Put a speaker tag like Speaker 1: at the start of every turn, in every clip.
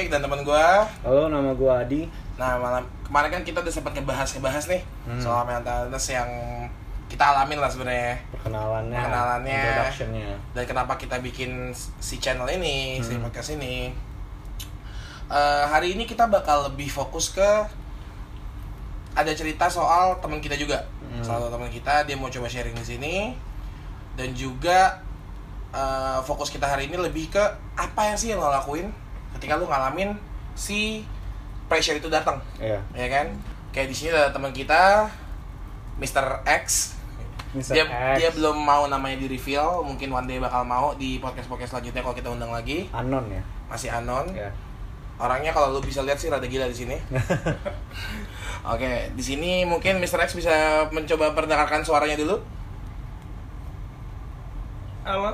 Speaker 1: gue Taufik dan teman gue.
Speaker 2: Halo, nama gua Adi.
Speaker 1: Nah malam kemarin kan kita udah sempat ngebahas ngebahas nih
Speaker 2: Hmm.
Speaker 1: soal mental illness yang kita alamin lah sebenarnya
Speaker 2: Perkenalannya,
Speaker 1: Perkenalannya.
Speaker 2: introductionnya.
Speaker 1: dan kenapa kita bikin si channel ini, si
Speaker 2: Hmm.
Speaker 1: podcast ini. Eh, hari ini kita bakal lebih fokus ke ada cerita soal teman kita juga,
Speaker 2: Hmm.
Speaker 1: salah satu teman kita dia mau coba sharing di sini dan juga eh, fokus kita hari ini lebih ke apa yang sih yang lo lakuin ketika lo ngalamin si pressure itu datang
Speaker 2: Iya.
Speaker 1: ya kan kayak di sini ada teman kita Mr. X
Speaker 2: Mr.
Speaker 1: dia
Speaker 2: X.
Speaker 1: dia belum mau namanya di reveal mungkin one day bakal mau di podcast podcast selanjutnya kalau kita undang lagi
Speaker 2: Anon ya.
Speaker 1: masih anon
Speaker 2: Ya.
Speaker 1: orangnya kalau lu bisa lihat sih rada gila di sini oke di sini mungkin Mr. X bisa mencoba perdengarkan suaranya dulu
Speaker 3: Halo.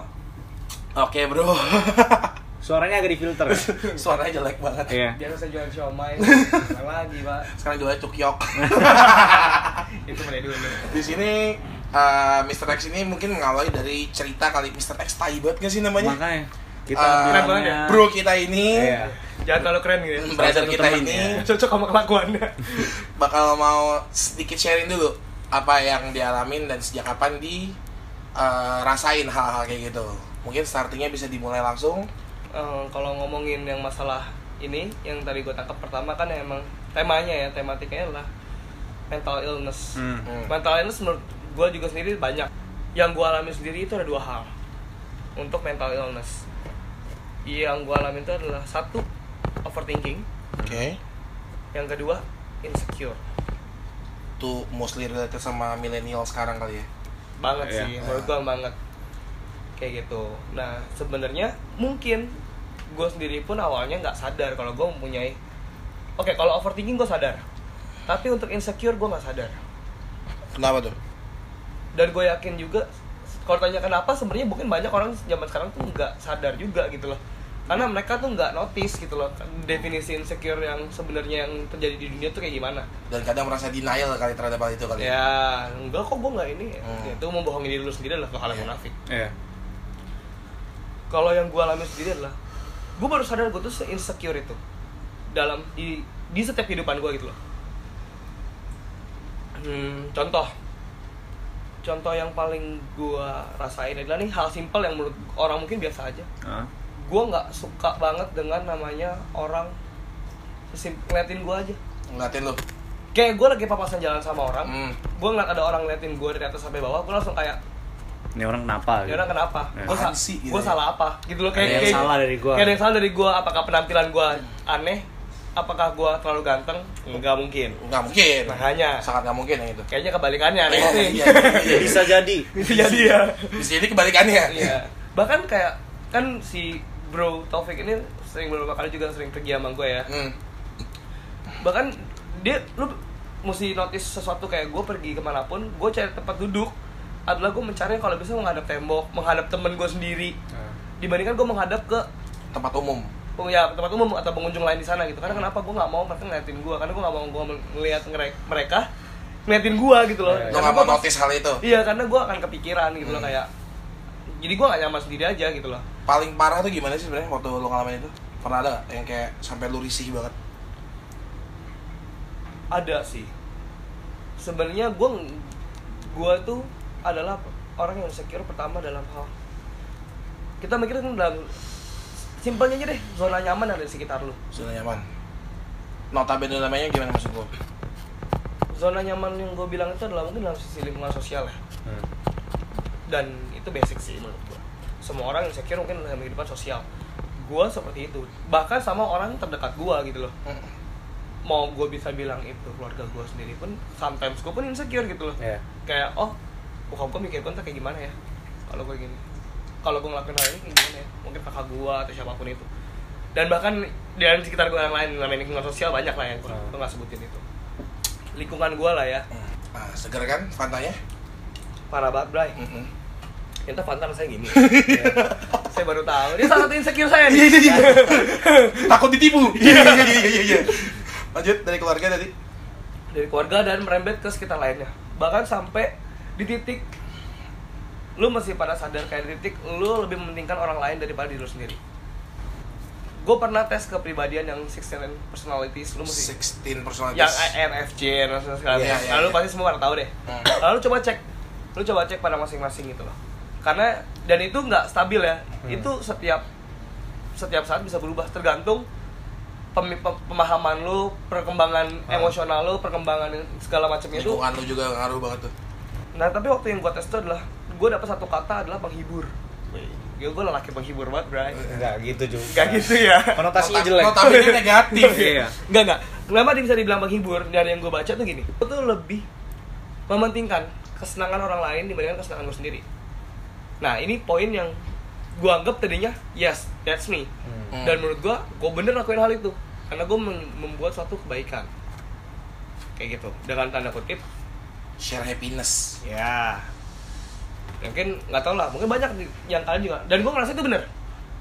Speaker 1: oke bro
Speaker 2: Suaranya agak difilter.
Speaker 1: suaranya jelek banget
Speaker 2: Iya.
Speaker 3: Biasa saya jualan siomay. Sekarang lagi, Pak.
Speaker 1: sekarang jualnya cukyok
Speaker 3: Itu mulai dulu.
Speaker 1: di sini eh, Mr. X ini mungkin mengawali dari cerita kali Mr. X tai banget gak sih namanya
Speaker 2: Makanya kita
Speaker 1: Eh,
Speaker 3: Keren banget ya.
Speaker 1: bro kita ini
Speaker 2: Iya.
Speaker 3: Jangan terlalu keren gitu. ya.
Speaker 1: brother
Speaker 2: Salah satu
Speaker 1: kita ini
Speaker 2: ya.
Speaker 3: Cocok sama kelakuannya.
Speaker 1: bakal mau sedikit sharing dulu apa yang dialamin dan sejak kapan di eh, rasain hal-hal kayak gitu. Mungkin startingnya bisa dimulai langsung.
Speaker 3: Eh, kalau ngomongin yang masalah ini, yang tadi gue tangkap pertama kan emang temanya ya, tematikanya adalah mental illness.
Speaker 2: Hmm.
Speaker 1: Hmm.
Speaker 3: Mental illness menurut gue juga sendiri banyak. Yang gue alami sendiri itu ada dua hal untuk mental illness. Yang gue alami itu adalah satu overthinking,
Speaker 1: Oke.
Speaker 3: yang kedua insecure.
Speaker 1: Itu mostly related sama milenial sekarang kali ya.
Speaker 3: banget
Speaker 2: Iya.
Speaker 3: sih menurut gua banget kayak gitu nah sebenarnya mungkin gue sendiri pun awalnya nggak sadar kalau gue mempunyai oke kalau overthinking gue sadar tapi untuk insecure gue nggak sadar
Speaker 1: Kenapa tuh?
Speaker 3: dan gue yakin juga kalau tanya kenapa sebenarnya mungkin banyak orang zaman sekarang tuh nggak sadar juga gitu loh karena mereka tuh nggak notice gitu loh definisi insecure yang sebenarnya yang terjadi di dunia tuh kayak gimana
Speaker 1: Dan kadang merasa denial kali terhadap hal itu kali. ya.
Speaker 3: ya enggak kok gue nggak ini
Speaker 1: Hmm.
Speaker 3: itu membohongi diri lu sendiri adalah hal yang munafik
Speaker 2: Iya.
Speaker 3: kalau yang gue alami sendiri adalah gue baru sadar gue tuh se insecure itu dalam di di setiap kehidupan gue gitu loh hmm, contoh contoh yang paling gue rasain adalah nih hal simpel yang menurut orang mungkin biasa aja
Speaker 2: Hah?
Speaker 3: gue nggak suka banget dengan namanya orang ngeliatin gue aja
Speaker 1: Ngeliatin lu.
Speaker 3: kayak gue lagi papasan jalan sama orang
Speaker 1: Hmm.
Speaker 3: gue ngeliat ada orang ngeliatin gue dari atas sampai bawah gue langsung kayak
Speaker 2: Ini orang kenapa?
Speaker 3: ya orang kenapa
Speaker 2: Ya.
Speaker 3: gue
Speaker 1: gitu
Speaker 3: gue
Speaker 1: ya?
Speaker 3: salah apa gitu loh kayak
Speaker 2: Ada yang
Speaker 3: kayak-
Speaker 2: salah dari gua.
Speaker 3: kayak ada yang salah dari gue apakah penampilan gue aneh apakah gue terlalu ganteng nggak mungkin
Speaker 1: Nggak mungkin.
Speaker 3: Makanya.
Speaker 1: Sangat nggak mungkin yang itu.
Speaker 3: kayaknya kebalikannya aneh
Speaker 1: Oh,
Speaker 3: sih
Speaker 1: iya, iya, iya.
Speaker 2: Bisa jadi.
Speaker 3: bisa jadi ya
Speaker 1: Bisa jadi kebalikannya.
Speaker 3: iya bahkan kayak kan si bro Taufik ini sering beberapa kali juga sering pergi sama gue ya
Speaker 1: Hmm.
Speaker 3: bahkan dia lu mesti notice sesuatu kayak gue pergi ke mana pun gue cari tempat duduk adalah gue mencari kalau bisa menghadap tembok menghadap temen gue sendiri dibandingkan gue menghadap ke
Speaker 1: Tempat umum.
Speaker 3: oh ya tempat umum atau pengunjung lain di sana gitu karena kenapa gue nggak mau mereka ngeliatin gue karena gue nggak mau gue melihat mereka ngeliatin gue gitu loh
Speaker 2: Iya, iya.
Speaker 1: Lo
Speaker 3: Karena
Speaker 1: nggak mau notice hal itu.
Speaker 3: iya karena gue akan kepikiran gitu loh
Speaker 1: Hmm.
Speaker 3: kayak jadi gue gak nyaman sendiri aja gitu loh
Speaker 1: Paling parah tuh gimana sih sebenarnya waktu lo ngalamin itu? Pernah ada yang kayak sampai lu risih banget?
Speaker 3: ada sih sebenarnya gue gue tuh adalah orang yang secure pertama dalam hal kita mikirin dalam simpelnya aja deh zona nyaman ada di sekitar lu
Speaker 1: Zona nyaman. Notabene namanya gimana maksud lo?
Speaker 3: zona nyaman yang gue bilang itu adalah mungkin dalam sisi lingkungan sosial ya
Speaker 2: Hmm.
Speaker 3: dan itu basic sih menurut gue semua orang yang secure mungkin dalam kehidupan sosial gue seperti itu bahkan sama orang terdekat gue gitu loh
Speaker 1: Hmm.
Speaker 3: mau gue bisa bilang itu keluarga gue sendiri pun sometimes gue pun insecure gitu loh
Speaker 2: Iya.
Speaker 3: kayak oh bokap gue mikir gue ntar kayak gimana ya kalau gue gini kalau gue ngelakuin hal ini kayak gimana ya mungkin kakak gue atau siapa pun itu dan bahkan di sekitar gue yang lain namanya lingkungan sosial banyak lah yang gue
Speaker 2: Hmm.
Speaker 3: nggak sebutin itu lingkungan gue lah ya
Speaker 1: Ah, seger kan fantanya?
Speaker 3: parah banget bray
Speaker 1: Mm-mm.
Speaker 3: Ternyata Fanta rasanya gini saya baru tahu dia salah satu insecure saya nih
Speaker 1: Iya, iya, iya. Takut ditipu. Iya, iya, iya, iya, iya. Lanjut dari keluarga tadi.
Speaker 3: dari keluarga dan merembet ke sekitar lainnya bahkan sampai di titik lu masih pada sadar kayak di titik lu lebih mementingkan orang lain daripada diri lu sendiri gue pernah tes kepribadian yang 16 personalities lu mesti
Speaker 1: 16 personalities
Speaker 3: yang INFJ dan segala macam.
Speaker 1: iya,
Speaker 3: Lalu
Speaker 1: iya.
Speaker 3: pasti semua pada tahu deh.
Speaker 1: Hmm.
Speaker 3: Lalu coba cek, lu coba cek pada masing-masing gitu loh. Karena dan itu nggak stabil ya.
Speaker 2: Hmm.
Speaker 3: Itu setiap setiap saat bisa berubah tergantung pem- pem- pemahaman lu, perkembangan
Speaker 2: Ah.
Speaker 3: emosional lu, perkembangan segala macamnya itu.
Speaker 1: lingkungan lu juga ngaruh banget tuh
Speaker 3: Nah tapi waktu yang gue tes itu adalah gue dapet satu kata adalah penghibur. Gue gue lelaki penghibur banget, bray.
Speaker 2: Enggak gitu juga.
Speaker 3: Gak gitu ya.
Speaker 2: Konotasinya
Speaker 1: Nota-
Speaker 2: jelek.
Speaker 1: notabene negatif
Speaker 2: Iya.
Speaker 3: Enggak enggak. Kenapa dia bisa dibilang penghibur? Dari yang gue baca tuh gini. Gue tuh lebih mementingkan kesenangan orang lain dibandingkan kesenangan gue sendiri. Nah ini poin yang gue anggap tadinya yes that's me.
Speaker 2: Hmm.
Speaker 3: Dan menurut gue, gue bener lakuin hal itu karena gue membuat suatu kebaikan. Kayak gitu. Dengan tanda kutip,
Speaker 1: share happiness.
Speaker 3: Ya. Mungkin nggak tau lah mungkin banyak yang kalian juga. Dan gue ngerasa itu bener.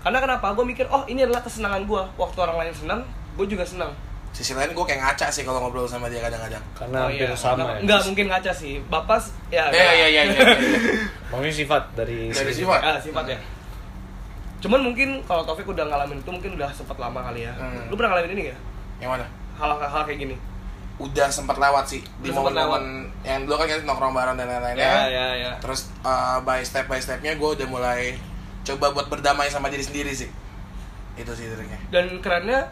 Speaker 3: Karena kenapa? Gue mikir oh ini adalah kesenangan gue waktu orang lain senang gue juga senang.
Speaker 1: Sisi lain gue kayak ngaca sih kalau ngobrol sama dia kadang-kadang.
Speaker 2: Karena hampir
Speaker 3: iya.
Speaker 2: sama
Speaker 3: Nggak-
Speaker 2: ya.
Speaker 3: nggak mungkin ngaca sih. Bapak ya
Speaker 1: iya iya iya iya.
Speaker 2: Maksudnya sifat dari
Speaker 1: Dari sifat.
Speaker 3: Ah, sifat ya. Cuman mungkin kalau Taufik udah ngalamin itu mungkin udah sempat lama kali ya.
Speaker 1: Hmm.
Speaker 3: lu pernah ngalamin ini gak
Speaker 1: yang mana?
Speaker 3: Hal-hal kayak gini
Speaker 1: udah sempat lewat sih di
Speaker 3: Udah
Speaker 1: momen-momen yang dulu kan kita nongkrong bareng dan lain-lainnya
Speaker 3: ya. Ya ya
Speaker 1: terus uh, by step by stepnya gue udah mulai coba buat berdamai sama diri sendiri sih. Itu sih triknya.
Speaker 3: Dan kerennya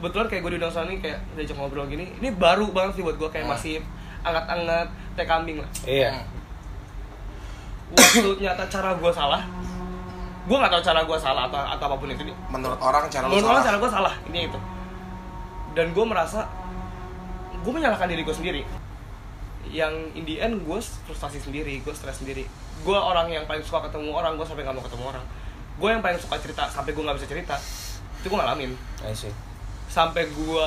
Speaker 3: kebetulan kayak gue diundang sana nih kayak diajak ngobrol gini ini baru banget sih buat gue kayak
Speaker 1: Hmm.
Speaker 3: masih anget-anget teh kambing lah.
Speaker 2: Iya.
Speaker 1: Hmm.
Speaker 3: waktu nyata cara gue salah gue nggak tahu cara gue salah atau atau apa pun itu nih.
Speaker 1: Menurut orang cara lu
Speaker 3: menurut orang
Speaker 1: salah.
Speaker 3: cara gue salah ini itu. Dan gue merasa gue menyalahkan diri gue sendiri. Yang in the end gue frustasi sendiri gue stres sendiri. Gue orang yang paling suka ketemu orang gue sampai nggak mau ketemu orang. Gue yang paling suka cerita sampai gue nggak bisa cerita. Itu gue ngalamin.
Speaker 2: I see.
Speaker 3: sampai gue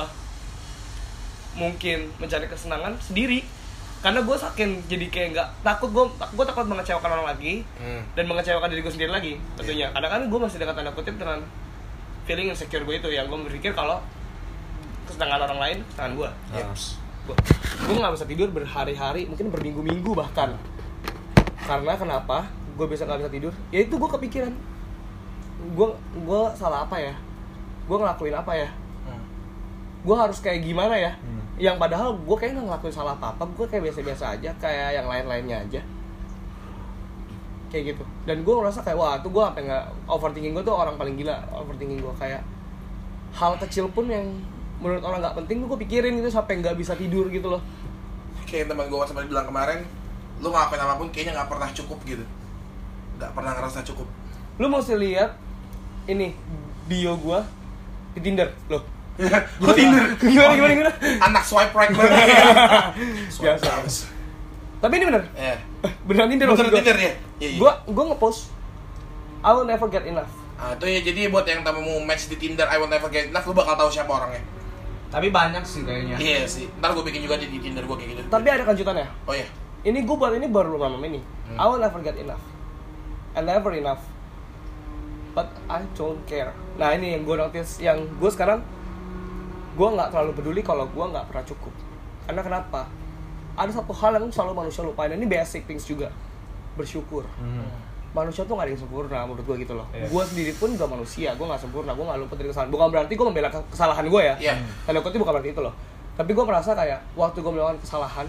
Speaker 3: mungkin mencari kesenangan sendiri. Karena gue saking jadi kayak nggak takut gue gue takut mengecewakan orang lagi
Speaker 1: Hmm.
Speaker 3: dan mengecewakan diri gue sendiri lagi tentunya.
Speaker 1: Iya.
Speaker 3: karena kan gue masih dengan tanda kutip dengan feeling insecure gue itu yang gue berpikir kalau kesenangan orang lain kesenangan gue
Speaker 1: Yeps.
Speaker 3: gue gue nggak bisa tidur berhari-hari mungkin berminggu-minggu bahkan. Karena kenapa? Gue bisa nggak bisa tidur. Ya itu gue kepikiran. Gue gue salah apa ya? Gue ngelakuin apa ya?
Speaker 1: Hmm.
Speaker 3: gue harus kayak gimana ya?
Speaker 2: Hmm.
Speaker 3: yang padahal gue kayak nggak ngelakuin salah apa apa gue kayak biasa-biasa aja kayak yang lain-lainnya aja. Kayak gitu. Dan gue ngerasa kayak wah tuh gue sampai nggak overthinking gue tuh orang paling gila. Overthinking gue kayak hal kecil pun yang menurut orang nggak penting tuh gue pikirin gitu sampai nggak bisa tidur gitu loh
Speaker 1: kayak teman gue sempat bilang kemarin lu ngelakuin apa pun kayaknya nggak pernah cukup gitu nggak pernah ngerasa cukup
Speaker 3: lu mesti lihat ini bio gue di Tinder loh
Speaker 1: Kok Tinder?
Speaker 3: gimana gimana gimana
Speaker 1: anak swipe right banget swipe
Speaker 3: Biasa. tapi ini bener
Speaker 1: Iya.
Speaker 3: beneran Tinder
Speaker 1: Bener
Speaker 3: maksud gua.
Speaker 1: Tinder ya? Iya, iya.
Speaker 3: Gua gua ngepost I will never get enough.
Speaker 1: Ah, itu ya jadi buat yang tamu mau match di Tinder I will never get enough lu bakal tahu siapa orangnya.
Speaker 2: Tapi banyak sih kayaknya.
Speaker 1: Iya sih. Ntar gue bikin juga di, di Tinder gue kayak gitu.
Speaker 3: Tapi ada kejutannya.
Speaker 1: Oh iya.
Speaker 3: Ini gua baru ini baru lama ini.
Speaker 1: Hmm.
Speaker 3: I will never get enough. And never enough. But I don't care. Nah ini yang gue notice yang gue sekarang gue nggak terlalu peduli kalau gue nggak pernah cukup. Karena kenapa? Ada satu hal yang selalu manusia lupain. Dan ini basic things juga. Bersyukur.
Speaker 2: Hmm.
Speaker 3: Manusia tuh gak ada yang sempurna menurut gue gitu loh.
Speaker 2: Iya.
Speaker 3: gue sendiri pun gak manusia gue gak sempurna gue gak luput dari kesalahan. Bukan berarti gue membela ke- kesalahan gue ya.
Speaker 1: Iya.
Speaker 3: tanda kutip bukan berarti itu loh. Tapi gue merasa kayak waktu gue melakukan kesalahan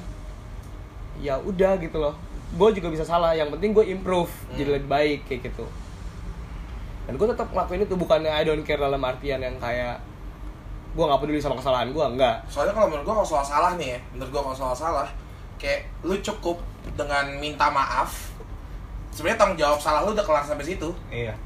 Speaker 3: ya udah gitu loh. Gue juga bisa salah yang penting gue improve jadi lebih baik kayak gitu. Dan gue tetap ngelakuin itu bukannya I don't care dalam artian yang kayak gue nggak peduli sama kesalahan gue enggak
Speaker 1: Soalnya kalau menurut gue kalau soal salah nih ya, menurut gue kalau soal salah, kayak lu cukup dengan minta maaf. Sebenarnya tanggung jawab salah lu udah kelar sampai situ.
Speaker 2: Iya.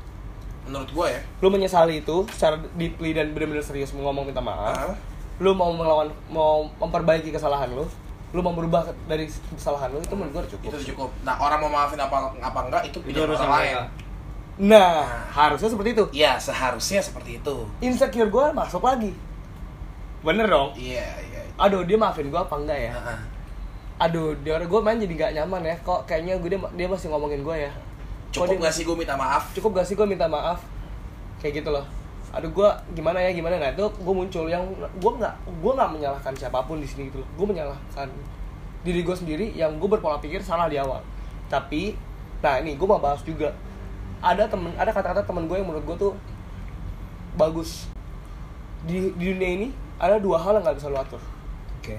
Speaker 1: Menurut gue ya.
Speaker 3: lu menyesali itu secara deeply dan benar-benar serius mau ngomong minta maaf
Speaker 1: Ah,
Speaker 3: lu mau melawan mau memperbaiki kesalahan lu lu mau berubah dari kesalahan lu itu menurut gue cukup
Speaker 1: itu cukup. Nah orang mau maafin apa apa enggak itu pilihan orang lain.
Speaker 3: nah harusnya seperti itu
Speaker 1: Iya seharusnya seperti itu.
Speaker 3: insecure gue masuk lagi bener dong
Speaker 1: Iya iya.
Speaker 3: aduh dia maafin gue apa enggak ya
Speaker 1: Ah, ah.
Speaker 3: Aduh dia gue main jadi gak nyaman ya. Kok kayaknya gue dia, dia masih ngomongin gue ya.
Speaker 1: Cukup
Speaker 3: dia-
Speaker 1: gak sih gue minta maaf?
Speaker 3: cukup gak sih gue minta maaf? Kayak gitu loh. Aduh gue gimana ya gimana? Nah itu gue muncul yang gue nggak gue nggak menyalahkan siapa pun di sini gitu loh. Gue menyalahkan diri gue sendiri yang gue berpola pikir salah di awal. Tapi nah ini gue mau bahas juga. Ada temen ada kata-kata temen gue yang menurut gue tuh bagus. Di, di dunia ini ada dua hal yang nggak bisa lu atur.
Speaker 2: Oke.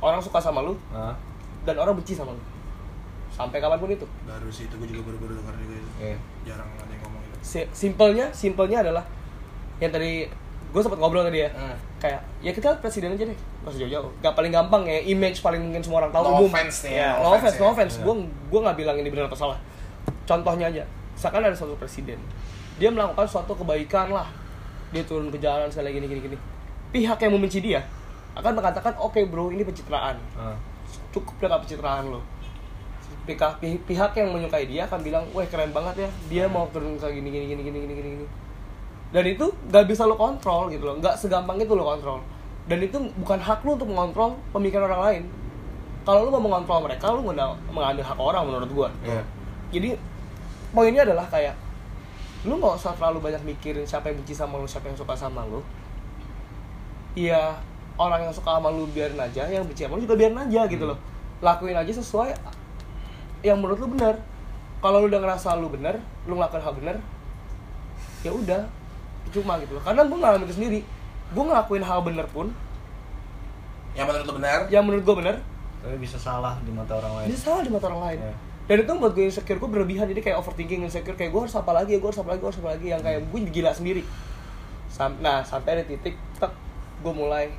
Speaker 3: Orang suka sama lu
Speaker 2: Ah.
Speaker 3: dan orang benci sama lu. Sampai kapan pun itu.
Speaker 1: Baru sih itu gue juga baru-baru dengar juga itu.
Speaker 2: Iya.
Speaker 1: jarang ada yang ngomong itu.
Speaker 3: Si- simpelnya simpelnya adalah yang tadi gue sempat ngobrol tadi ya.
Speaker 1: Hmm.
Speaker 3: kayak ya kita presiden aja deh pas jauh-jauh. Gak paling gampang ya image paling mungkin semua orang tahu
Speaker 1: No
Speaker 3: umum
Speaker 1: offense nih ya,
Speaker 3: ya,
Speaker 1: no
Speaker 3: no
Speaker 1: offense
Speaker 3: offense no
Speaker 1: ya.
Speaker 3: offense. Gue gue nggak bilang ini benar atau salah. Contohnya aja misalkan ada suatu presiden dia melakukan suatu kebaikan lah. Dia turun ke jalan segala gini gini gini. Pihak yang membenci dia akan mengatakan oke bro ini pencitraan.
Speaker 2: Ah.
Speaker 3: cukup dengan pencitraan lo. Pihak pi- pihak yang menyukai dia akan bilang wah keren banget ya dia mau turun ke gini gini gini gini gini gini. Gini dan itu nggak bisa lo kontrol gitu loh nggak segampang itu lo kontrol. Dan itu bukan hak lo untuk mengontrol pemikiran orang lain. Kalau lo mau mengontrol mereka lo mengambil hak orang menurut gua.
Speaker 2: Iya.
Speaker 3: jadi poinnya adalah kayak lu nggak usah terlalu banyak mikirin siapa yang benci sama lu siapa yang suka sama lu iya orang yang suka sama lu biarin aja yang benci sama lu juga biarin aja gitu loh. Lakuin aja sesuai yang menurut lu benar. Kalau lu udah ngerasa lu benar lu ngelakuin hal benar ya udah. Cuma gitu loh. Karena gue ngalamin itu sendiri. Gue ngelakuin hal benar pun
Speaker 1: yang menurut lu benar?
Speaker 3: yang menurut gue benar
Speaker 2: Tapi bisa salah di mata orang lain.
Speaker 3: bisa salah di mata orang lain.
Speaker 2: Iya.
Speaker 3: dan itu membuat gue insecure gue berlebihan. Jadi kayak overthinking insecure. Kayak gue harus apa lagi gue harus apa lagi gue harus apa lagi. Yang kayak gue gila sendiri. Sam nah sampai ada titik tek gue mulai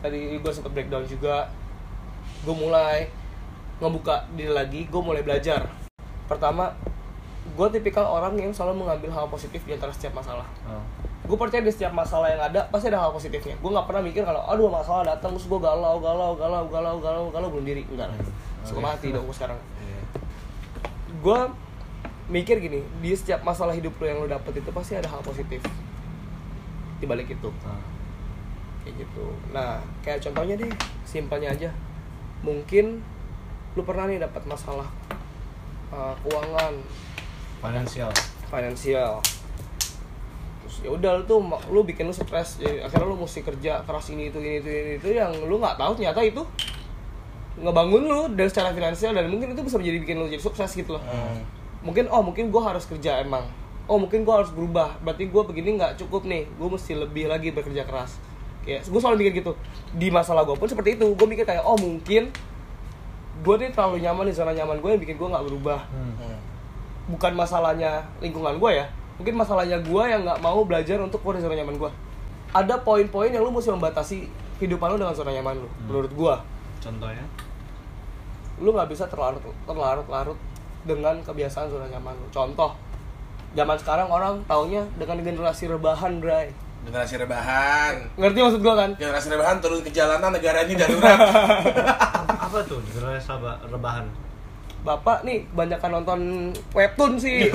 Speaker 3: tadi gue sempat breakdown juga. Gue mulai ngebuka diri lagi gue mulai belajar. Pertama gue tipikal orang yang selalu mengambil hal positif di antara setiap masalah.
Speaker 2: Ah.
Speaker 3: gue percaya di setiap masalah yang ada pasti ada hal positifnya. Gue nggak pernah mikir kalau aduh masalah datang terus gue galau galau galau galau galau galau belum diri. Enggak lah suka
Speaker 2: Oke.
Speaker 3: mati dong gue sekarang.
Speaker 2: Iya.
Speaker 3: gue mikir gini di setiap masalah hidup lo yang lo dapet itu pasti ada hal positif. Di balik itu.
Speaker 2: Ah.
Speaker 3: Kayak gitu. Nah kayak contohnya deh simpelnya aja. Mungkin lu pernah nih dapat masalah uh, keuangan.
Speaker 2: Finansial.
Speaker 3: finansial. Terus ya udah lu tuh lu bikin lu stres. Ya, akhirnya lu mesti kerja keras ini itu ini itu ini itu. Yang lu nggak tahu ternyata itu ngebangun lu dari secara finansial dan mungkin itu bisa menjadi bikin lu jadi sukses gitu loh.
Speaker 1: Hmm.
Speaker 3: mungkin oh mungkin gue harus kerja emang. Oh mungkin gue harus berubah. Berarti gue begini nggak cukup nih. Gue mesti lebih lagi bekerja keras kayak gue selalu mikir gitu. Di masalah gue pun seperti itu. Gue mikir kayak oh mungkin gue nih terlalu nyaman di zona nyaman gue yang bikin gue nggak berubah.
Speaker 2: Hmm.
Speaker 1: Hmm.
Speaker 3: bukan masalahnya lingkungan gue ya. Mungkin masalahnya gue yang nggak mau belajar untuk keluar dari zona nyaman gue ada poin-poin yang lu mesti membatasi kehidupan lu dengan zona nyaman lu menurut gue
Speaker 2: Contohnya?
Speaker 3: lu nggak bisa terlarut terlarut larut dengan kebiasaan zona nyaman lu. Contoh zaman sekarang orang taunya dengan generasi rebahan bray
Speaker 1: generasi rebahan.
Speaker 3: Ngerti maksud gua kan?
Speaker 1: Generasi rebahan turun ke jalanan negara ini darurat.
Speaker 2: Apa tuh? Generasi rebahan.
Speaker 3: bapak nih kebanyakan nonton webtoon sih.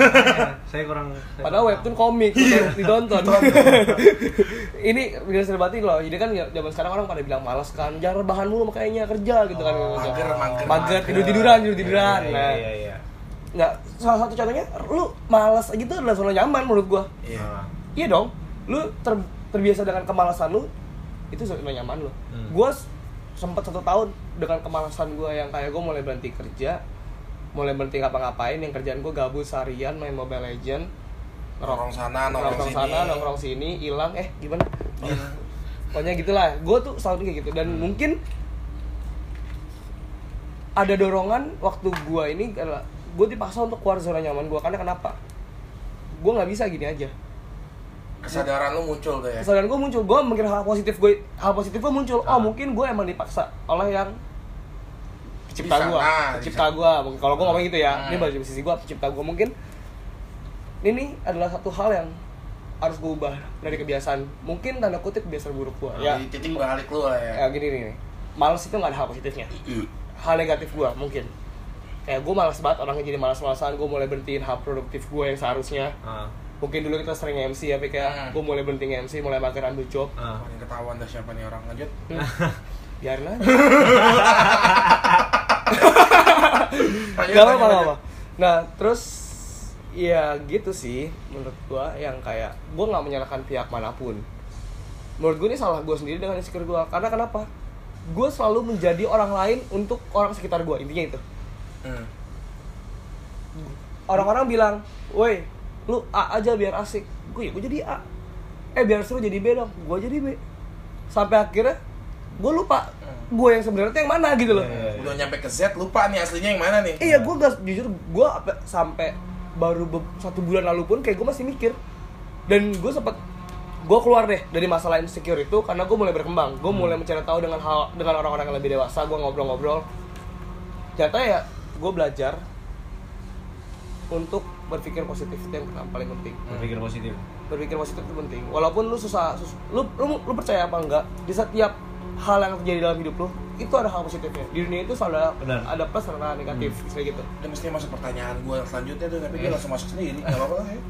Speaker 2: Saya kurang saya
Speaker 3: padahal
Speaker 2: kurang
Speaker 3: webtoon komik
Speaker 1: Iya.
Speaker 3: ditonton. Ini generasi rebahan loh jadi kan zaman sekarang orang pada bilang malas kan jangan rebahan mulu makanya kerja gitu kan.
Speaker 1: Oh, mager, mager,
Speaker 3: mager
Speaker 1: mager.
Speaker 3: tidur tiduran tidur tiduran
Speaker 2: Iya,
Speaker 3: nah.
Speaker 2: iya, iya.
Speaker 3: nggak salah satu contohnya lu malas gitu adalah zona nyaman menurut gua.
Speaker 1: Iya.
Speaker 2: Ah.
Speaker 3: Iya dong, lu ter- terbiasa dengan kemalasan lu, itu zona nyaman lu.
Speaker 2: Hmm.
Speaker 3: Gua s- sempat satu tahun dengan kemalasan gua yang kayak gue mulai berhenti kerja, mulai berhenti ngapa-ngapain, yang kerjaan gue gabut seharian main Mobile Legend,
Speaker 1: nongkrong sana nongkrong
Speaker 3: sana, nongkrong sini, hilang, eh gimana?
Speaker 1: Iya.
Speaker 3: Pokoknya gitulah, gue tuh selalu kayak gitu dan mungkin ada dorongan waktu gua ini adalah gue dipaksa untuk keluar zona nyaman gua karena kenapa? Gue nggak bisa gini aja.
Speaker 1: Kesadaran lu muncul tuh ya?
Speaker 3: Kesadaran gue muncul. Gue mikir hal positif gue hal positif gue muncul. Oh
Speaker 2: Ah.
Speaker 3: mungkin gue emang dipaksa oleh yang pencipta
Speaker 1: Bisa,
Speaker 3: gue
Speaker 1: ah,
Speaker 3: pencipta
Speaker 1: bisa.
Speaker 3: gue mungkin kalau gue ngomong gitu ya.
Speaker 1: Hmm.
Speaker 3: ini dari sisi gue pencipta gue mungkin ini adalah satu hal yang harus gue ubah dari kebiasaan. Mungkin tanda kutip kebiasaan buruk gue ya.
Speaker 1: di titik balik lu lah
Speaker 3: ya.
Speaker 1: Ya
Speaker 3: gini nih males itu nggak ada hal positifnya. Hal negatif gue mungkin. Kayak gue malas banget orangnya jadi malas-malasan gue mulai berhentiin hal produktif gue yang seharusnya.
Speaker 2: Ah.
Speaker 3: Mungkin dulu kita sering MC ya kayak
Speaker 1: Hmm.
Speaker 3: gue mulai berhenti MC mulai mager ambil job
Speaker 2: Ah.
Speaker 1: paling ketahuan dah siapa nih orang lanjut
Speaker 3: biarin aja Gak apa-apa. Nah, terus ya gitu sih menurut gua yang kayak gua nggak menyalahkan pihak mana pun. Menurut gua ini salah gua sendiri dengan insecure gua. Karena kenapa? Gua selalu menjadi orang lain untuk orang sekitar gua. Intinya itu.
Speaker 1: Hmm.
Speaker 3: Orang-orang bilang, "Woi, lu A aja biar asik." Gue ya gue jadi A. eh biar seru jadi B dong gue jadi B sampai akhirnya gue lupa gue yang sebenarnya yang mana gitu loh
Speaker 2: Iya, iya.
Speaker 1: Udah nyampe ke Z lupa nih aslinya yang mana nih.
Speaker 3: iya gue gak jujur gue sampai baru satu bulan lalu pun kayak gue masih mikir dan gue sempat gue keluar deh dari masalah insecure itu karena gue mulai berkembang gue mulai mencari tahu dengan hal dengan orang-orang yang lebih dewasa gue ngobrol-ngobrol ternyata ya gue belajar untuk berpikir positif itu yang paling penting
Speaker 2: Berpikir positif.
Speaker 3: berpikir positif itu penting walaupun lu susah sus- lu, lu lu percaya apa enggak di setiap hal yang terjadi dalam hidup lu itu ada hal positifnya di dunia itu selalu ada,
Speaker 2: Benar.
Speaker 3: ada plus dan ada negatif kayak gitu
Speaker 1: Udah mesti masuk pertanyaan gue selanjutnya tuh, tapi dia langsung masuk sendiri. Gak apa-apa lah ya.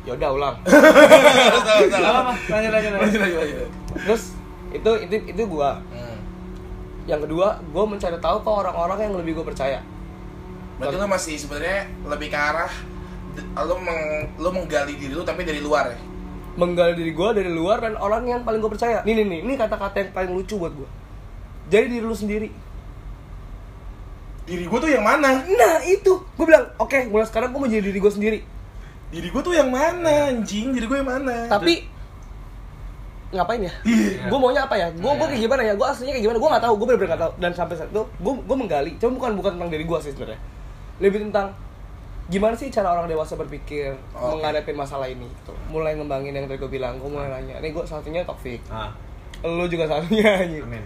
Speaker 3: ya udah ulang
Speaker 2: Gak apa-apa, lanjut lanjut lanjut.
Speaker 3: Terus itu itu itu gua
Speaker 1: Hmm.
Speaker 3: yang kedua gua mencari tahu ke orang-orang yang lebih gue percaya
Speaker 1: Berarti lu masih sebenarnya lebih ke arah lu meng, lu menggali diri lu tapi dari luar ya.
Speaker 3: menggali diri gua dari luar dan orang yang paling gue percaya nih nih nih ini kata-kata yang paling lucu buat gua jadi diri lu sendiri
Speaker 1: Diri gue tuh yang mana?
Speaker 3: nah itu gue bilang oke mulai sekarang gue mau jadi diri gue sendiri
Speaker 1: Diri gue tuh yang mana anjing? Diri gue yang mana?
Speaker 3: tapi ngapain ya?
Speaker 1: Iya.
Speaker 3: gue maunya apa ya? Gue gue kayak gimana ya? Gue aslinya kayak gimana? Gue nggak tahu. Gue bener-bener nggak tahu. Dan sampai saat itu gue gue menggali. Cuma bukan bukan tentang diri gue sih sebenarnya. Lebih tentang gimana sih cara orang dewasa berpikir
Speaker 1: Oke.
Speaker 3: menghadapi masalah ini. Gitu. Mulai ngembangin yang tadi gue bilang. Gue mulai nanya. Ini gue satunya Taufik.
Speaker 2: Ah,
Speaker 3: Lu juga satunya anjing.
Speaker 2: amin.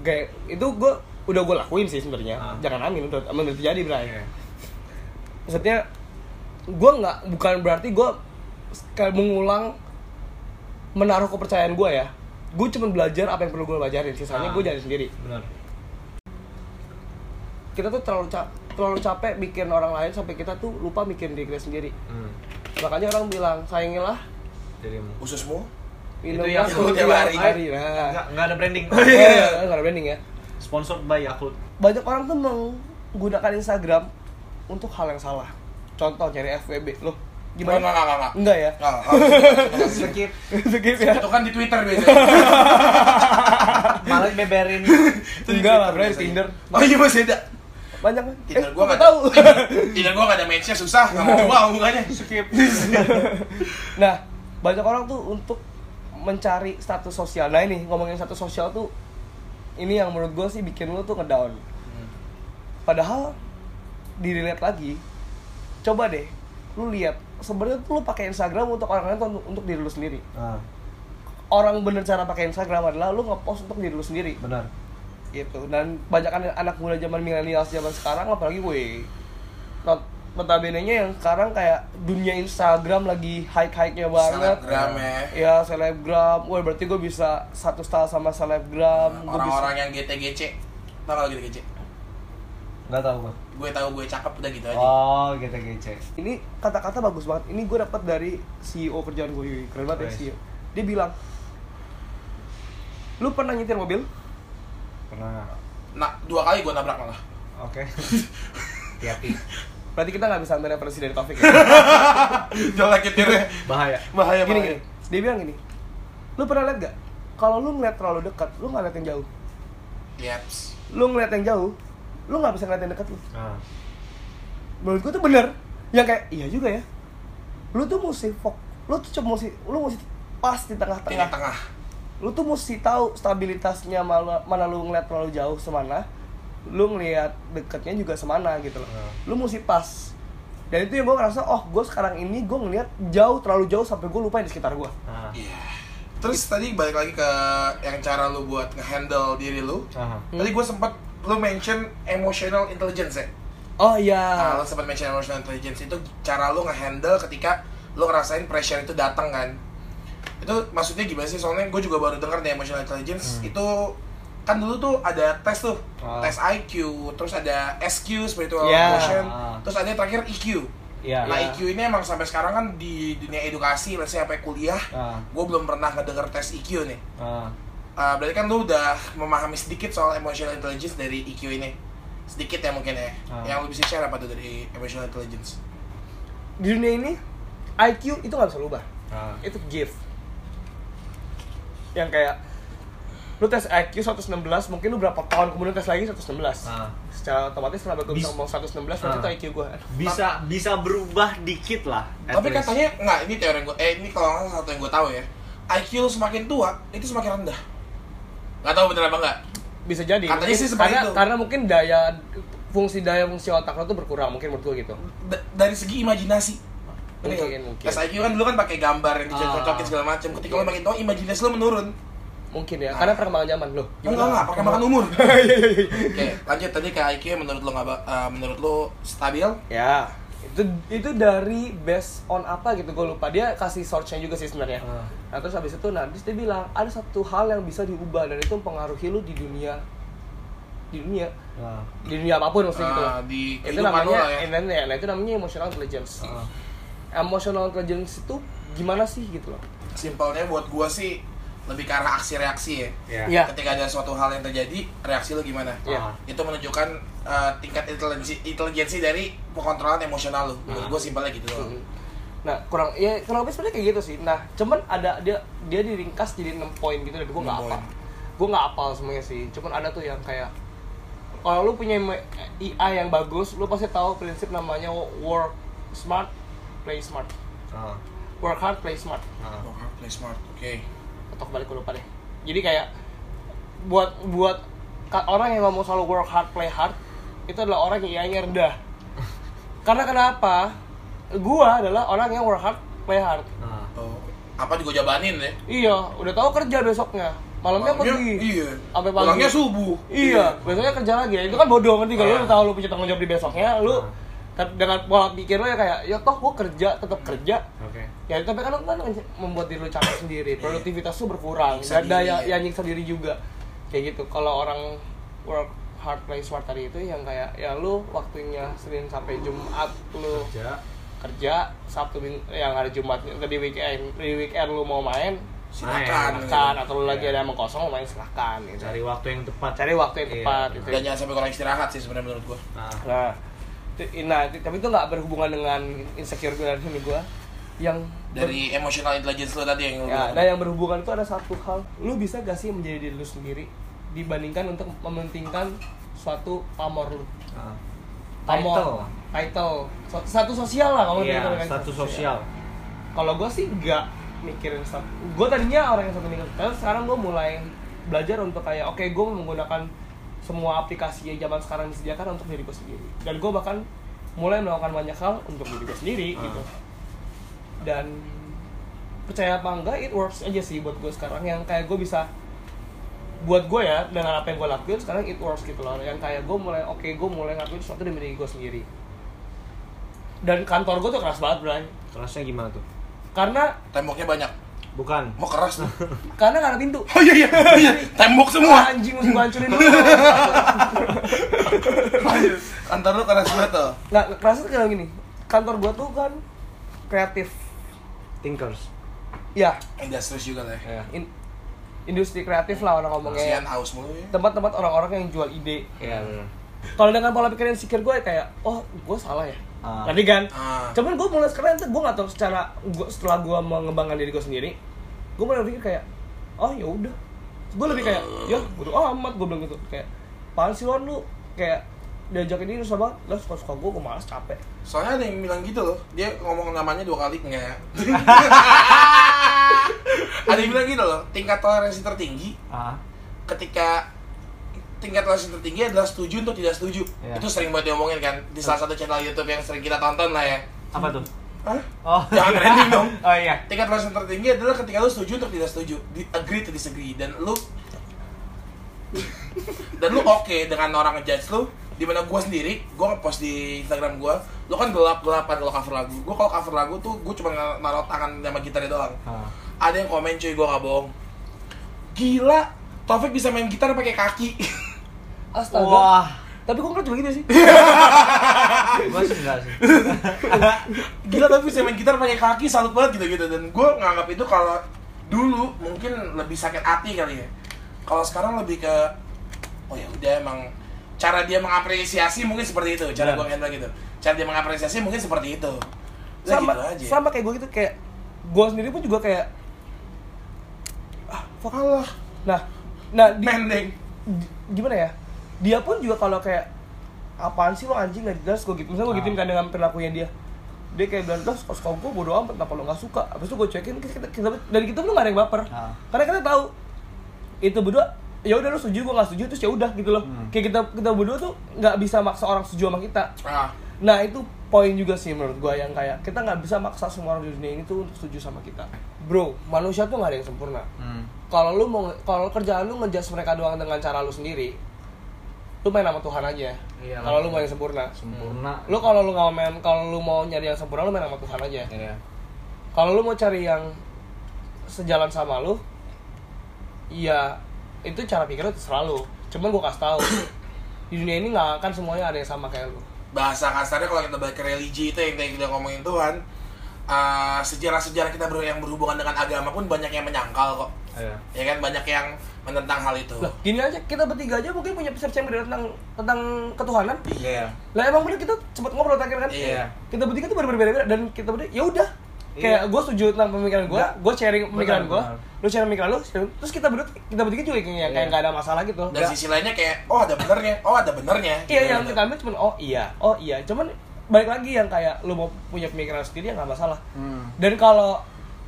Speaker 3: Kayak itu gue udah gue lakuin sih sebenarnya.
Speaker 2: Ah.
Speaker 3: Jangan amin udah amin udah terjadi Bray.
Speaker 2: Iya.
Speaker 3: Maksudnya gue nggak bukan berarti gue kayak mengulang menaruh kepercayaan gue ya gue cuma belajar apa yang perlu gue pelajarin sisanya
Speaker 2: Ah.
Speaker 3: gue jadi sendiri
Speaker 2: Benar.
Speaker 3: kita tuh terlalu terlalu capek mikirin orang lain sampai kita tuh lupa mikirin diri kita sendiri
Speaker 2: Hmm.
Speaker 3: makanya orang bilang sayangilah
Speaker 2: Dirimu.
Speaker 1: Ususmu?
Speaker 3: minumlah
Speaker 1: Yakult
Speaker 3: susu
Speaker 1: tiap hari.
Speaker 3: hari nah
Speaker 2: Enggak, enggak ada branding.
Speaker 3: oh, iya nggak ada branding ya
Speaker 2: Sponsored by Yakult.
Speaker 3: banyak orang tuh menggunakan Instagram untuk hal yang salah contoh nyari FWB loh gimana
Speaker 1: enggak, enggak, enggak.
Speaker 3: enggak ya
Speaker 1: Enggak, enggak.
Speaker 2: Skip.
Speaker 3: skip ya
Speaker 1: Itu kan di Twitter biasanya.
Speaker 2: Malah beberin.
Speaker 1: Itu di
Speaker 3: enggak lah
Speaker 1: Twitter
Speaker 3: bro. Tinder
Speaker 1: Oh iya masih ada.
Speaker 3: Banyak kan
Speaker 1: Tinder
Speaker 3: Eh,
Speaker 1: gua
Speaker 3: nggak
Speaker 1: enggak
Speaker 3: tahu.
Speaker 1: Tinder gua enggak ada match-nya susah, enggak mau coba hubungannya.
Speaker 2: Skip.
Speaker 3: nah banyak orang tuh untuk mencari status sosial. Nah ini ngomongin status sosial tuh ini yang menurut gue sih bikin lu tuh ngedown. Padahal dilihat lagi coba deh lu lihat sebenarnya tuh lu pakai Instagram untuk orang lain atau untuk, untuk diri lu sendiri?
Speaker 2: Ah,
Speaker 3: orang bener cara pakai Instagram adalah lu ngepost untuk diri lu sendiri.
Speaker 2: Benar.
Speaker 3: Gitu dan banyak anak, anak muda zaman milenial zaman sekarang apalagi gue not notabene nya yang sekarang kayak dunia Instagram lagi high high nya banget
Speaker 1: Selebgram ya.
Speaker 3: ya selebgram wah berarti gue bisa satu style sama selebgram Gua
Speaker 1: Orang-orang yang GTGC. Tahu kalau GTGC?
Speaker 2: Enggak tahu gua.
Speaker 1: Gue tahu gue cakep udah gitu aja.
Speaker 2: Oh, gitu gece.
Speaker 3: bisa- ini kata-kata bagus banget ini gue dapat dari CEO kerjaan gue keren banget ya. CEO dia bilang lu pernah nyetir mobil
Speaker 2: Pernah.
Speaker 1: Nah, dua kali gue nabrak malah.
Speaker 2: Oke. Hati-hati.
Speaker 3: berarti kita nggak bisa ambil referensi dari Taufik ya
Speaker 1: Jalan nyetirnya.
Speaker 2: Bahaya.
Speaker 1: Bahaya
Speaker 3: gini
Speaker 1: bahaya.
Speaker 3: gini dia bilang gini lu pernah lihat gak kalau lu ngeliat terlalu dekat lu nggak lihat yang jauh
Speaker 1: Yaps.
Speaker 3: lu ngeliat yang jauh lu nggak bisa ngeliat yang dekat lu
Speaker 2: Ah.
Speaker 3: menurut gua tuh bener yang kayak iya juga ya lu tuh mesti fok lu tuh cuma mesti lu mesti pas di
Speaker 1: Di
Speaker 3: tengah-tengah
Speaker 1: tengah.
Speaker 3: Lu tuh mesti tahu stabilitasnya mana, mana lu ngeliat terlalu jauh semana lu ngeliat dekatnya juga semana gitu loh
Speaker 2: Hmm.
Speaker 3: lu mesti pas dan itu yang gue ngerasa oh gue sekarang ini gue ngeliat jauh terlalu jauh sampai gue lupa yang di sekitar gue
Speaker 2: Ah.
Speaker 1: Iya. Terus tadi balik lagi ke yang cara lu buat ngehandle diri lu.
Speaker 2: Aha.
Speaker 1: Tadi gue sempat lu mention emotional intelligence ya.
Speaker 3: oh
Speaker 1: Nah,
Speaker 3: iya
Speaker 1: lu sempat mention emotional intelligence itu cara lu ngehandle ketika lu ngerasain pressure itu datang kan. Itu maksudnya gimana sih? Soalnya gue juga baru dengar nih emotional intelligence itu kan dulu tuh ada tes tuh,
Speaker 2: Ah.
Speaker 1: tes IQ, terus ada SQ spiritual
Speaker 3: Ya.
Speaker 1: quotient,
Speaker 2: Ah.
Speaker 1: terus ada yang terakhir EQ.
Speaker 2: Iya.
Speaker 1: Nah
Speaker 3: Ya.
Speaker 1: EQ ini emang sampai sekarang kan di dunia edukasi, let's say sampai kuliah,
Speaker 2: Ah.
Speaker 1: gue belum pernah ngedenger tes EQ nih.
Speaker 2: Ah.
Speaker 1: Uh, berarti kan lu udah memahami sedikit soal emotional intelligence dari EQ ini sedikit ya mungkin ya
Speaker 2: Ah.
Speaker 1: yang lu bisa share apa tuh dari emotional intelligence
Speaker 3: di dunia ini IQ itu nggak bisa berubah
Speaker 2: Ah.
Speaker 3: itu gift yang kayak lu tes IQ 116 mungkin lu berapa tahun kemudian tes lagi 116
Speaker 2: Ah.
Speaker 3: secara otomatis kenapa gue bisa
Speaker 2: Bis-
Speaker 3: ngomong 116 berarti
Speaker 2: Ah.
Speaker 3: itu IQ gue
Speaker 2: bisa bisa berubah dikit lah
Speaker 1: Tapi
Speaker 2: least.
Speaker 1: katanya nggak ini teori gue. Eh ini kalau nggak salah satu yang gue tahu ya. IQ lu semakin tua itu semakin rendah. Nggak tahu bener apa nggak.
Speaker 3: bisa jadi
Speaker 1: Katanya
Speaker 3: Mungkin
Speaker 1: sih
Speaker 3: karena
Speaker 1: itu.
Speaker 3: karena mungkin daya fungsi daya fungsi otak lo tuh berkurang mungkin menurut gue gitu
Speaker 1: Da- dari segi imajinasi.
Speaker 3: Mungkin,
Speaker 1: nggak?
Speaker 3: mungkin.
Speaker 1: Tes IQ kan dulu kan pakai gambar yang dicocok-cocokin
Speaker 2: Ah.
Speaker 1: segala macam. Ketika lo makin tua, imajinasi lo menurun.
Speaker 3: mungkin ya
Speaker 1: Nah.
Speaker 3: karena perkembangan zaman loh
Speaker 1: Enggak enggak, pakai makan umur.
Speaker 3: Iya,
Speaker 1: Oke, lanjut tadi ke IQ menurut lo nggak eh, menurut lo stabil?
Speaker 3: ya itu itu dari based on apa gitu gue lupa dia kasih source-nya juga sih sebenarnya
Speaker 2: Ah.
Speaker 3: nah terus habis itu nah terus dia bilang ada satu hal yang bisa diubah dan itu mempengaruhi lu di dunia di dunia
Speaker 2: Nah,
Speaker 3: di dunia apa pun maksudnya gitu
Speaker 1: Ah, di
Speaker 3: itu
Speaker 1: lo
Speaker 3: namanya
Speaker 1: lah ya.
Speaker 3: ya, nah itu namanya emotional intelligence
Speaker 2: ah.
Speaker 3: Emotional intelligence itu gimana sih gitu loh
Speaker 1: Simpelnya buat gua sih lebih ke arah aksi reaksi ya.
Speaker 2: ya
Speaker 3: Iya.
Speaker 1: Ketika ada suatu hal yang terjadi, reaksi lo gimana?
Speaker 3: Iya.
Speaker 2: Ah.
Speaker 1: Itu menunjukkan eh, tingkat intelijensi intelijensi dari pengontrolan emosional lo. Menurut
Speaker 2: Ah.
Speaker 1: gua simpelnya gitu loh.
Speaker 3: Mhm. Nah, kurang ya kurang lebih sebenarnya kayak gitu sih. Nah, cuman ada dia dia diringkas jadi 6 poin gitu dan gue nggak apa. Gue nggak apal semuanya sih. Cuman ada tuh yang kayak kalau lu punya IA yang bagus, lu pasti tahu prinsip namanya work smart, play smart.
Speaker 2: Ah,
Speaker 3: Work hard, play smart.
Speaker 2: ah.
Speaker 1: Oh, play smart. Oke.
Speaker 3: Atau kembali gue lupa deh. Jadi kayak buat buat orang yang ngomong soal work hard, play hard itu adalah orang yang IA-nya rendah. Karena kenapa? Gua adalah orang yang work hard, play hard.
Speaker 2: Ah.
Speaker 1: Oh, apa juga jabanin ya?
Speaker 3: Iya, udah tahu kerja besoknya. Malamnya pergi.
Speaker 1: Iya.
Speaker 3: Sampai pagi.
Speaker 1: Pulangnya subuh.
Speaker 3: Iya, besoknya kerja lagi. Itu kan bodoh ngerti kalau
Speaker 1: Iya.
Speaker 3: lu tahu lu punya tanggung jawab di besoknya, lu dengan pola pikir lu ya kayak ya toh gua kerja tetap kerja.
Speaker 2: Oke.
Speaker 3: Ya tapi kan lu kan membuat diri lu capek sendiri, produktivitas lu berkurang
Speaker 1: Nyiksa
Speaker 3: dan daya
Speaker 1: diri.
Speaker 3: ya nyiksa diri juga. Kayak gitu. Kalau orang work hard play smart tadi itu yang kayak ya lu waktunya Senin sampai Jumat lu
Speaker 2: Kerja.
Speaker 3: kerja Sabtu yang hari Jumat di weekend di weekend lu mau main
Speaker 1: Silakan.
Speaker 3: silahkan atau lu lagi
Speaker 2: Iya.
Speaker 3: ada yang kosong mau main silahkan gitu.
Speaker 2: Cari waktu yang tepat.
Speaker 3: cari waktu yang
Speaker 2: Iya,
Speaker 3: tepat
Speaker 2: benar.
Speaker 3: gitu.
Speaker 1: Dan jangan sampai kurang istirahat sih sebenarnya menurut gua.
Speaker 2: Nah,
Speaker 3: nah nah tapi itu nggak berhubungan dengan insecure gue dan ini gue yang ber-
Speaker 1: Dari emotional intelligence lo tadi yang
Speaker 3: ya, nah yang berhubungan itu ada satu hal. Lu bisa gak sih menjadi diri lu sendiri dibandingkan untuk mementingkan suatu pamor lu?
Speaker 2: Ah.
Speaker 3: pamor.
Speaker 2: Title.
Speaker 3: title. Satu sosial lah kalau
Speaker 2: Iya,
Speaker 3: kita bilang
Speaker 2: status sosial.
Speaker 3: kalau gue sih nggak mikirin gue tadinya orang yang satu minggu. Sekarang gue mulai belajar untuk kayak oke gue menggunakan semua aplikasi yang zaman sekarang disediakan untuk diri gue sendiri dan gue bahkan mulai melakukan banyak hal untuk diri gue sendiri
Speaker 2: Ah.
Speaker 3: gitu dan percaya apa enggak it works aja sih buat gue sekarang yang kayak gue bisa buat gue ya dengan apa yang gue lakuin sekarang it works gitu loh yang kayak gue mulai oke gue mulai ngakuin sesuatu demi diri gue sendiri dan kantor gue tuh keras banget Bray
Speaker 2: Kerasnya gimana tuh?
Speaker 3: karena
Speaker 1: Temboknya banyak.
Speaker 2: Bukan.
Speaker 1: Mau keras tuh.
Speaker 3: karena nggak ada pintu
Speaker 1: Oh iya iya. iya. Tembok semua.
Speaker 3: anjing mesti gua hancurin dulu
Speaker 1: Kantor lu keras banget tuh.
Speaker 3: nggak kerasa tuh kayak gini kantor gua tuh kan kreatif
Speaker 2: Thinkers.
Speaker 3: ya
Speaker 1: Industrius juga lah ya.
Speaker 2: Ya.
Speaker 3: in- industri kreatif lah orang
Speaker 1: Kasihan
Speaker 3: ngomongnya
Speaker 1: haus mulu ya.
Speaker 3: tempat-tempat orang-orang yang jual ide
Speaker 2: Iya
Speaker 3: kalau dengan pola pikir insecure gue kayak oh gue salah ya Ngerti kan
Speaker 1: Ah.
Speaker 3: cuman gue mulai sekarang tuh gue nggak tahu secara gua, setelah gue mengembangkan diri gue sendiri gue mulai berpikir kayak oh ya udah. Gue lebih kayak ya bodo amat gue bilang gitu. Kayak apaan sih lu? Kayak diajakin ini sama lah suka suka gue gue malas capek.
Speaker 1: Soalnya ada yang bilang gitu loh, dia ngomong namanya dua kali enggak ya. ada yang bilang gitu loh, tingkat toleransi tertinggi
Speaker 2: Ah.
Speaker 1: ketika tingkat toleransi tertinggi adalah setuju untuk tidak setuju.
Speaker 2: Iya.
Speaker 1: Itu sering banget diomongin kan di salah satu channel YouTube yang sering kita tonton lah ya.
Speaker 2: Apa tuh?
Speaker 1: Hah?
Speaker 2: Oh.
Speaker 1: Jangan trending dong.
Speaker 2: Oh iya.
Speaker 1: Tingkat toleransi tertinggi adalah ketika lu setuju untuk tidak setuju, di agree to disagree dan lu dan lu oke dengan orang ngejudge lu di mana gue sendiri gue ngepost di Instagram gue lu kan gelap gelapan kalau cover lagu gue kalau cover lagu tuh gue cuma naruh tangan sama gitarnya doang
Speaker 2: Ah.
Speaker 1: ada yang komen cuy gue gak bohong gila Taufik bisa main gitar pakai kaki
Speaker 3: astaga.
Speaker 2: Wah.
Speaker 3: tapi nggak cuma gitu sih?
Speaker 2: Gua sih enggak sih.
Speaker 1: gila tapi bisa main gitar pakai kaki salut banget gitu gitu. Dan gue nganggap itu kalau dulu mungkin lebih sakit hati kali ya. Kalau sekarang lebih ke oh ya udah emang cara dia mengapresiasi mungkin seperti itu cara gue handle gitu. Cara dia mengapresiasi mungkin seperti itu. Udah
Speaker 3: sama
Speaker 1: gitu aja.
Speaker 3: sama kayak gue gitu kayak gue sendiri pun juga kayak ah fuck.
Speaker 1: Allah
Speaker 3: nah nah di,
Speaker 1: mending
Speaker 3: gimana ya dia pun juga kalau kayak apaan sih lo anjing? Gak jelas gue gitu misalnya gue
Speaker 2: Ah.
Speaker 3: gituin kan dengan perilakunya dia. Dia kayak bilang terus suka suka gue bodo amat kenapa lo gak suka? Habis itu gue cekin kita, kita, dari kita tuh gak ada yang baper.
Speaker 2: Ah.
Speaker 3: karena kita tahu itu berdua ya udah lo setuju gue gak setuju terus ya udah gitu loh.
Speaker 2: Hmm.
Speaker 3: kayak kita kita berdua tuh nggak bisa maksa orang setuju sama kita.
Speaker 1: Ah.
Speaker 3: Nah itu poin juga sih menurut gue yang kayak kita nggak bisa maksa semua orang di dunia ini tuh untuk setuju sama kita. Bro manusia tuh nggak ada yang sempurna.
Speaker 2: Hmm.
Speaker 3: kalau lu mau kalau kerjaan lu ngejudge mereka doang dengan cara lu sendiri lu main sama Tuhan aja.
Speaker 2: Iya,
Speaker 3: kalau lu mau yang sempurna.
Speaker 2: Sempurna.
Speaker 3: lu kalau lu nggak mau main kalau lu mau nyari yang sempurna lu main sama Tuhan aja.
Speaker 2: Iya.
Speaker 3: kalau lu mau cari yang sejalan sama lu ya itu cara pikir lu terserah lu. Cuman gua kasih tahu di dunia ini nggak akan semuanya ada yang sama kayak lu.
Speaker 1: Bahasa kasarnya kalau kita balik ke religi itu yang kita ngomongin Tuhan uh, sejarah-sejarah kita ber- yang berhubungan dengan agama pun banyak yang menyangkal kok.
Speaker 2: Iya.
Speaker 1: ya kan banyak yang menentang hal itu
Speaker 3: lah gini aja kita bertiga aja mungkin punya persepsi yang berbeda tentang tentang ketuhanan
Speaker 2: Iya.
Speaker 3: lah emang bener kita sempat ngobrol terakhir kan
Speaker 1: Iya.
Speaker 3: kita bertiga tuh berbeda-beda dan kita berdua ya udah kayak
Speaker 2: Iya.
Speaker 3: gue setuju tentang pemikiran gue gue sharing pemikiran gue lu sharing pemikiran lu sharing- terus kita berdua kita bertiga juga kayak kayak
Speaker 2: Iya.
Speaker 3: nggak ada masalah gitu
Speaker 1: dan sisi lainnya kayak oh ada benernya oh ada benernya
Speaker 3: iya
Speaker 1: Gitu.
Speaker 3: yang kita ambil cuman oh iya oh iya cuman balik lagi yang kayak lu mau punya pemikiran sendiri ya nggak masalah
Speaker 2: Hmm.
Speaker 3: dan kalau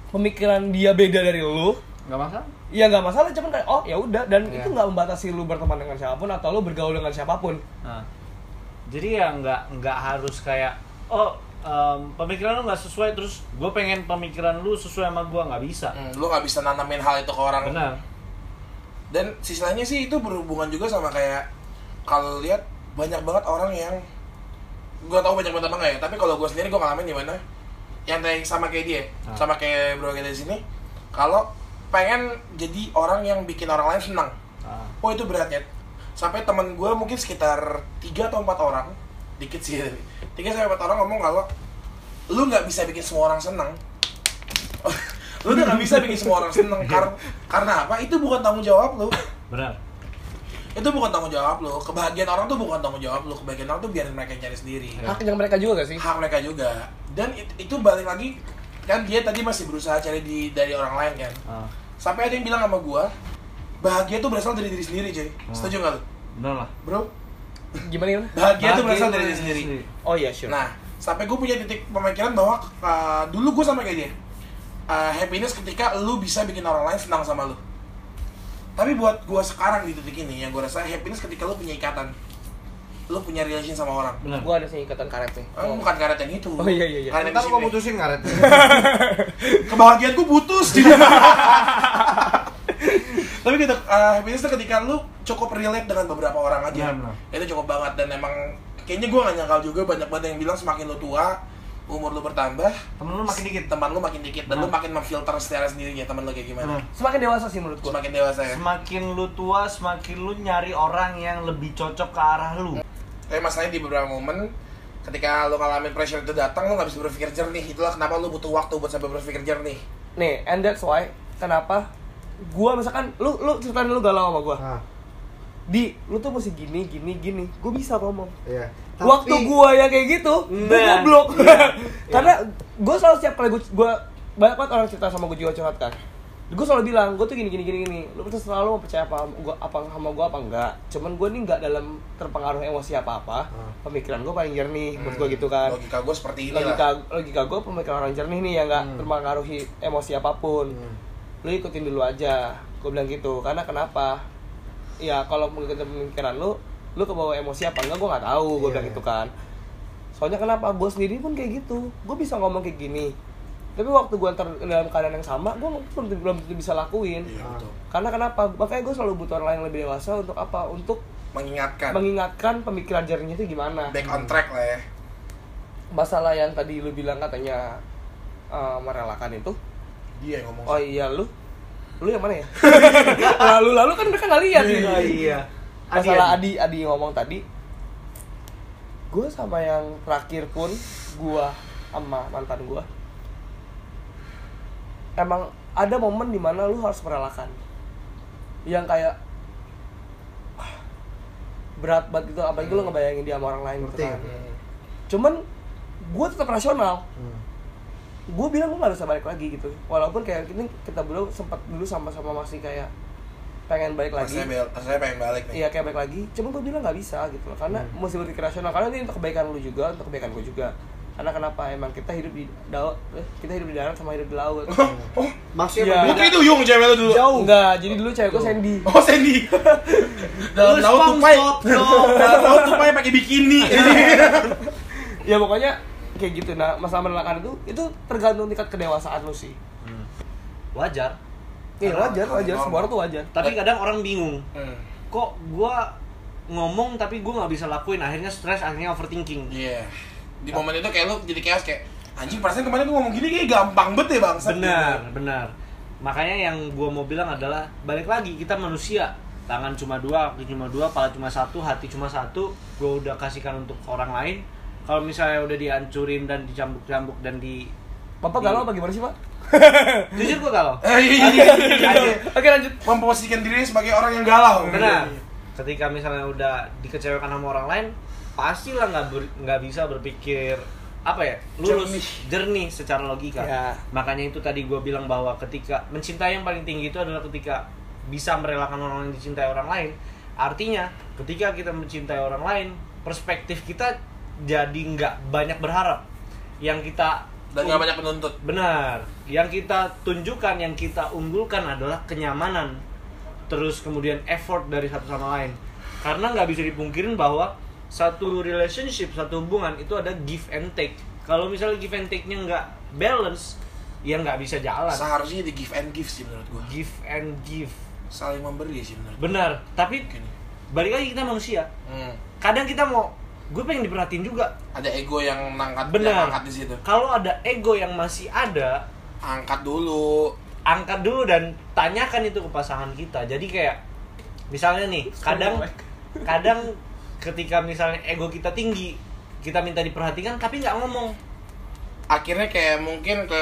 Speaker 3: pemikiran dia beda dari lu
Speaker 2: Nggak masalah?
Speaker 3: Ya nggak masalah cuman kayak oh ya udah dan
Speaker 2: Iya.
Speaker 3: itu nggak membatasi lu berteman dengan siapa pun atau lu bergaul dengan siapa pun
Speaker 2: Nah, jadi ya nggak nggak harus kayak oh em, pemikiran lu nggak sesuai terus gue pengen pemikiran lu sesuai sama gue nggak bisa.
Speaker 1: Hmm, lu nggak bisa nanamin hal itu ke orang
Speaker 2: Benar.
Speaker 1: dan sisi lainnya sih itu berhubungan juga sama kayak kalau lihat banyak banget orang yang gue tau banyak banget apa nggak ya tapi kalau gue sendiri gue ngalamin di mana yang kayak sama kayak dia
Speaker 2: Ah.
Speaker 1: sama kayak bro kita di sini kalau pengen jadi orang yang bikin orang lain senang.
Speaker 2: Ah,
Speaker 1: oh itu beratnya. Sampai teman gue mungkin sekitar tiga atau empat orang dikit sih tiga sampai empat orang ngomong kalau lu nggak bisa bikin semua orang senang. Lu udah nggak bisa bikin semua orang senang Kar- karena apa? Itu bukan tanggung jawab lu.
Speaker 2: Benar.
Speaker 1: itu bukan tanggung jawab lu. Kebahagiaan orang tuh bukan tanggung jawab lu. Kebahagiaan orang tuh biarin mereka cari sendiri.
Speaker 2: Ya.
Speaker 3: haknya mereka juga gak sih?
Speaker 1: Hak mereka juga. Dan it- itu balik lagi kan dia tadi masih berusaha cari di dari orang lain kan?
Speaker 2: Ah,
Speaker 1: sampai ada yang bilang sama gua bahagia tuh berasal dari diri sendiri cuy.
Speaker 2: Hmm.
Speaker 1: setuju nggak lu?
Speaker 2: Benar lah.
Speaker 1: bro.
Speaker 3: Gimana gimana?
Speaker 1: Bahagia tuh
Speaker 2: Bahagia
Speaker 1: berasal
Speaker 2: itu
Speaker 1: dari diri sendiri
Speaker 2: sendiri.
Speaker 3: oh iya sure.
Speaker 1: Nah sampai gue punya titik pemikiran bahwa uh, dulu gue sama kayak dia Uh, happiness ketika lu bisa bikin orang lain senang sama lu. Tapi buat gue sekarang di titik ini yang gue rasa happiness ketika lu punya ikatan lu punya relation sama orang
Speaker 2: Benar.
Speaker 3: gua ada sih ikatan karet nih
Speaker 1: Oh, bukan karet yang itu.
Speaker 3: Oh, iya, iya, iya.
Speaker 1: Karet
Speaker 4: Ntar mau
Speaker 1: sini.
Speaker 4: putusin ngaret.
Speaker 1: Kebahagiaanku putus. Tapi gitu, uh, happiness itu ketika lu cukup relate dengan beberapa orang aja.
Speaker 2: Benar, benar.
Speaker 1: Itu cukup banget dan emang kayaknya gue gak nyangkal juga banyak banget yang bilang semakin lu tua, umur lu bertambah,
Speaker 2: Temen lu makin dikit.
Speaker 1: teman lu makin dikit dan lu
Speaker 2: Benar.
Speaker 1: makin memfilter secara sendirinya teman lu kayak gimana.
Speaker 2: Benar.
Speaker 3: semakin dewasa sih menurut gua
Speaker 1: Semakin dewasa ya.
Speaker 2: Semakin lu tua, semakin lu nyari orang yang lebih cocok ke arah lu.
Speaker 1: Tapi masalahnya di beberapa momen ketika lu ngalamin pressure itu datang lu gak bisa berpikir jernih. Itulah kenapa lu butuh waktu buat sampai berpikir jernih.
Speaker 3: nih and that's why kenapa gua misalkan lu lu ceritain lu galau sama gua
Speaker 4: Ah,
Speaker 3: di lu tuh mesti gini gini gini gua bisa ngomong
Speaker 4: iya.
Speaker 3: waktu
Speaker 4: Tapi-
Speaker 3: gua yang kayak gitu gua
Speaker 2: Nah.
Speaker 3: goblok
Speaker 2: Iya.
Speaker 3: karena gua selalu setiap kali gua, gua banyak banget orang cerita sama gua juga curhat kan gue selalu bilang gue tuh gini gini gini gini. Lu tuh selalu mau percaya apa gua apa sama gue apa enggak. Cuman gue nih nggak dalam terpengaruh emosi apa apa
Speaker 4: Hmm.
Speaker 3: pemikiran gue paling jernih menurut gue
Speaker 1: Hmm,
Speaker 3: gitu kan.
Speaker 1: Logika gue seperti ini
Speaker 3: logika
Speaker 1: lah.
Speaker 3: logika gue pemikiran orang jernih nih yang nggak
Speaker 4: Hmm.
Speaker 3: terpengaruhi emosi apa pun.
Speaker 4: Hmm.
Speaker 3: lu ikutin dulu aja. Gue bilang gitu karena kenapa? Ya kalau mengikuti pemikiran lu lu kebawa emosi apa enggak gue nggak tahu. Gue
Speaker 4: Iya,
Speaker 3: bilang
Speaker 4: iya.
Speaker 3: gitu kan. Soalnya kenapa? Gue sendiri pun kayak gitu. Gue bisa ngomong kayak gini tapi waktu gue ntar dalam keadaan yang sama gue belum belum bisa lakuin
Speaker 1: Iya betul.
Speaker 3: karena kenapa makanya gue selalu butuh orang lain yang lebih dewasa untuk apa untuk
Speaker 1: Mengingatkan.
Speaker 3: mengingatkan pemikiran jernihnya itu gimana
Speaker 1: Back on track lah ya.
Speaker 3: masalah yang tadi lu bilang katanya eh, merelakan itu
Speaker 1: Dia yang ngomong.
Speaker 3: Oh iya lu Lu yang mana ya? lalu lalu kan mereka nggak lihat nih.
Speaker 2: Oh, iya.
Speaker 3: Masalah Adi Adi ngomong tadi. Gue sama yang terakhir pun gue sama mantan gue. Emang ada momen di mana lu harus merelakan. Yang kayak ah, berat banget gitu apalagi lu ngebayangin dia sama orang lain gitu kan. Cuman gue tetap rasional
Speaker 4: Hmm.
Speaker 3: gue bilang gue gak bisa balik lagi gitu walaupun kayak ini kita berdua sempat dulu sama-sama masih kayak pengen balik lagi
Speaker 1: Saya, pengen balik nih.
Speaker 3: Iya kayak balik lagi, cuma gue bilang nggak bisa gitu loh Karena
Speaker 2: Hmm.
Speaker 3: mesti berpikir rasional, karena ini untuk kebaikan lu juga, untuk kebaikan gue juga Karena kenapa, emang kita hidup di laut, eh, kita hidup di darat sama hidup di laut
Speaker 1: Oh,
Speaker 2: Maksudnya
Speaker 3: Iya.
Speaker 1: Putri Duyung cewek lu dulu.
Speaker 3: Jauh Enggak, jadi dulu cewek gue Sandy
Speaker 1: Oh, Sandy. Dalam laut tupai. Dalam laut tupai pakai bikini.
Speaker 3: Ya pokoknya kayak gitu, nah masalah menelakan itu, itu tergantung tingkat kedewasaan lu sih
Speaker 2: Hmm. Wajar.
Speaker 3: Iya wajar, wajar, semua orang tuh wajar
Speaker 2: Tapi kadang orang bingung.
Speaker 1: Hmm.
Speaker 2: Kok gua ngomong tapi gua nggak bisa lakuin akhirnya stres akhirnya overthinking
Speaker 1: Iya. Di momen itu kayak lu jadi chaos kayak anjing perasaan kemarin gue ngomong gini kayak gampang banget ya bang.
Speaker 2: benar benar. Makanya yang gua mau bilang adalah balik lagi kita manusia. Tangan cuma dua kaki cuma dua kepala cuma satu hati cuma satu gua udah kasihkan untuk orang lain. Kalau misalnya udah dihancurin dan dicambuk-cambuk dan di
Speaker 3: Bapak galau apa gimana sih pak?
Speaker 2: jujur gua kalau
Speaker 1: Eh, iya, iya, iya, iya.
Speaker 3: Oke lanjut.
Speaker 1: Memposisikan diri sebagai orang yang galau.
Speaker 2: benar. Ketika misalnya udah dikecewakan sama orang lain pastilah nggak ber- nggak bisa berpikir apa ya lurus
Speaker 1: Jernih.
Speaker 2: jernih secara logika
Speaker 3: Ya.
Speaker 2: makanya itu tadi gue bilang bahwa ketika mencintai yang paling tinggi itu adalah ketika bisa merelakan orang yang dicintai orang lain artinya ketika kita mencintai orang lain perspektif kita jadi nggak banyak berharap yang kita
Speaker 1: Dan gak banyak penuntut.
Speaker 2: Benar. Yang kita tunjukkan, yang kita unggulkan adalah kenyamanan. Terus kemudian effort dari satu sama lain. Karena nggak bisa dipungkirin bahwa satu relationship, satu hubungan itu ada give and take. Kalau misalnya give and take-nya nggak balance, ya nggak bisa jalan.
Speaker 1: Seharusnya di give and give sih menurut gua.
Speaker 2: Give and give.
Speaker 1: Saling memberi sih menurut gua.
Speaker 2: Benar. Tapi
Speaker 1: Gini.
Speaker 2: balik lagi kita manusia.
Speaker 1: Hmm.
Speaker 2: Kadang kita mau, gue pengen diperhatiin juga.
Speaker 1: Ada ego yang nangkat
Speaker 2: Benar.
Speaker 1: yang angkat di situ.
Speaker 2: Kalau ada ego yang masih ada,
Speaker 1: Angkat dulu.
Speaker 2: angkat dulu dan tanyakan itu ke pasangan kita jadi kayak misalnya nih kadang kadang ketika misalnya ego kita tinggi kita minta diperhatikan tapi nggak ngomong
Speaker 1: Akhirnya kayak mungkin ke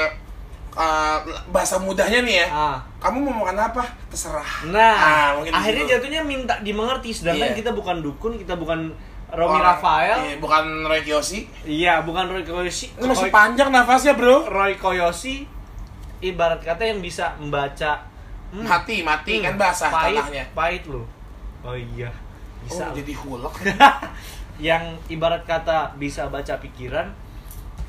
Speaker 1: uh, bahasa mudahnya nih ya.
Speaker 2: ah
Speaker 1: Kamu mau makan apa? Terserah.
Speaker 2: nah
Speaker 1: Ah, mungkin
Speaker 2: akhirnya
Speaker 1: situ.
Speaker 2: jatuhnya minta dimengerti sedangkan
Speaker 1: Iya.
Speaker 2: kita bukan dukun kita bukan Romi
Speaker 1: Orang-
Speaker 2: Rafael
Speaker 1: Iya, bukan Roy Kiyoshi.
Speaker 2: iya bukan Roy Koyoshi
Speaker 1: Ini masih
Speaker 2: Roy-
Speaker 1: panjang nafasnya, Bro.
Speaker 2: Roy Koyoshi ibarat kata yang bisa membaca hmm,
Speaker 1: Mati, mati
Speaker 2: hmm,
Speaker 1: kan basah
Speaker 2: pahit,
Speaker 1: tanahnya.
Speaker 2: pahit loh oh iya bisa
Speaker 1: Oh, jadi hulek.
Speaker 2: yang ibarat kata bisa baca pikiran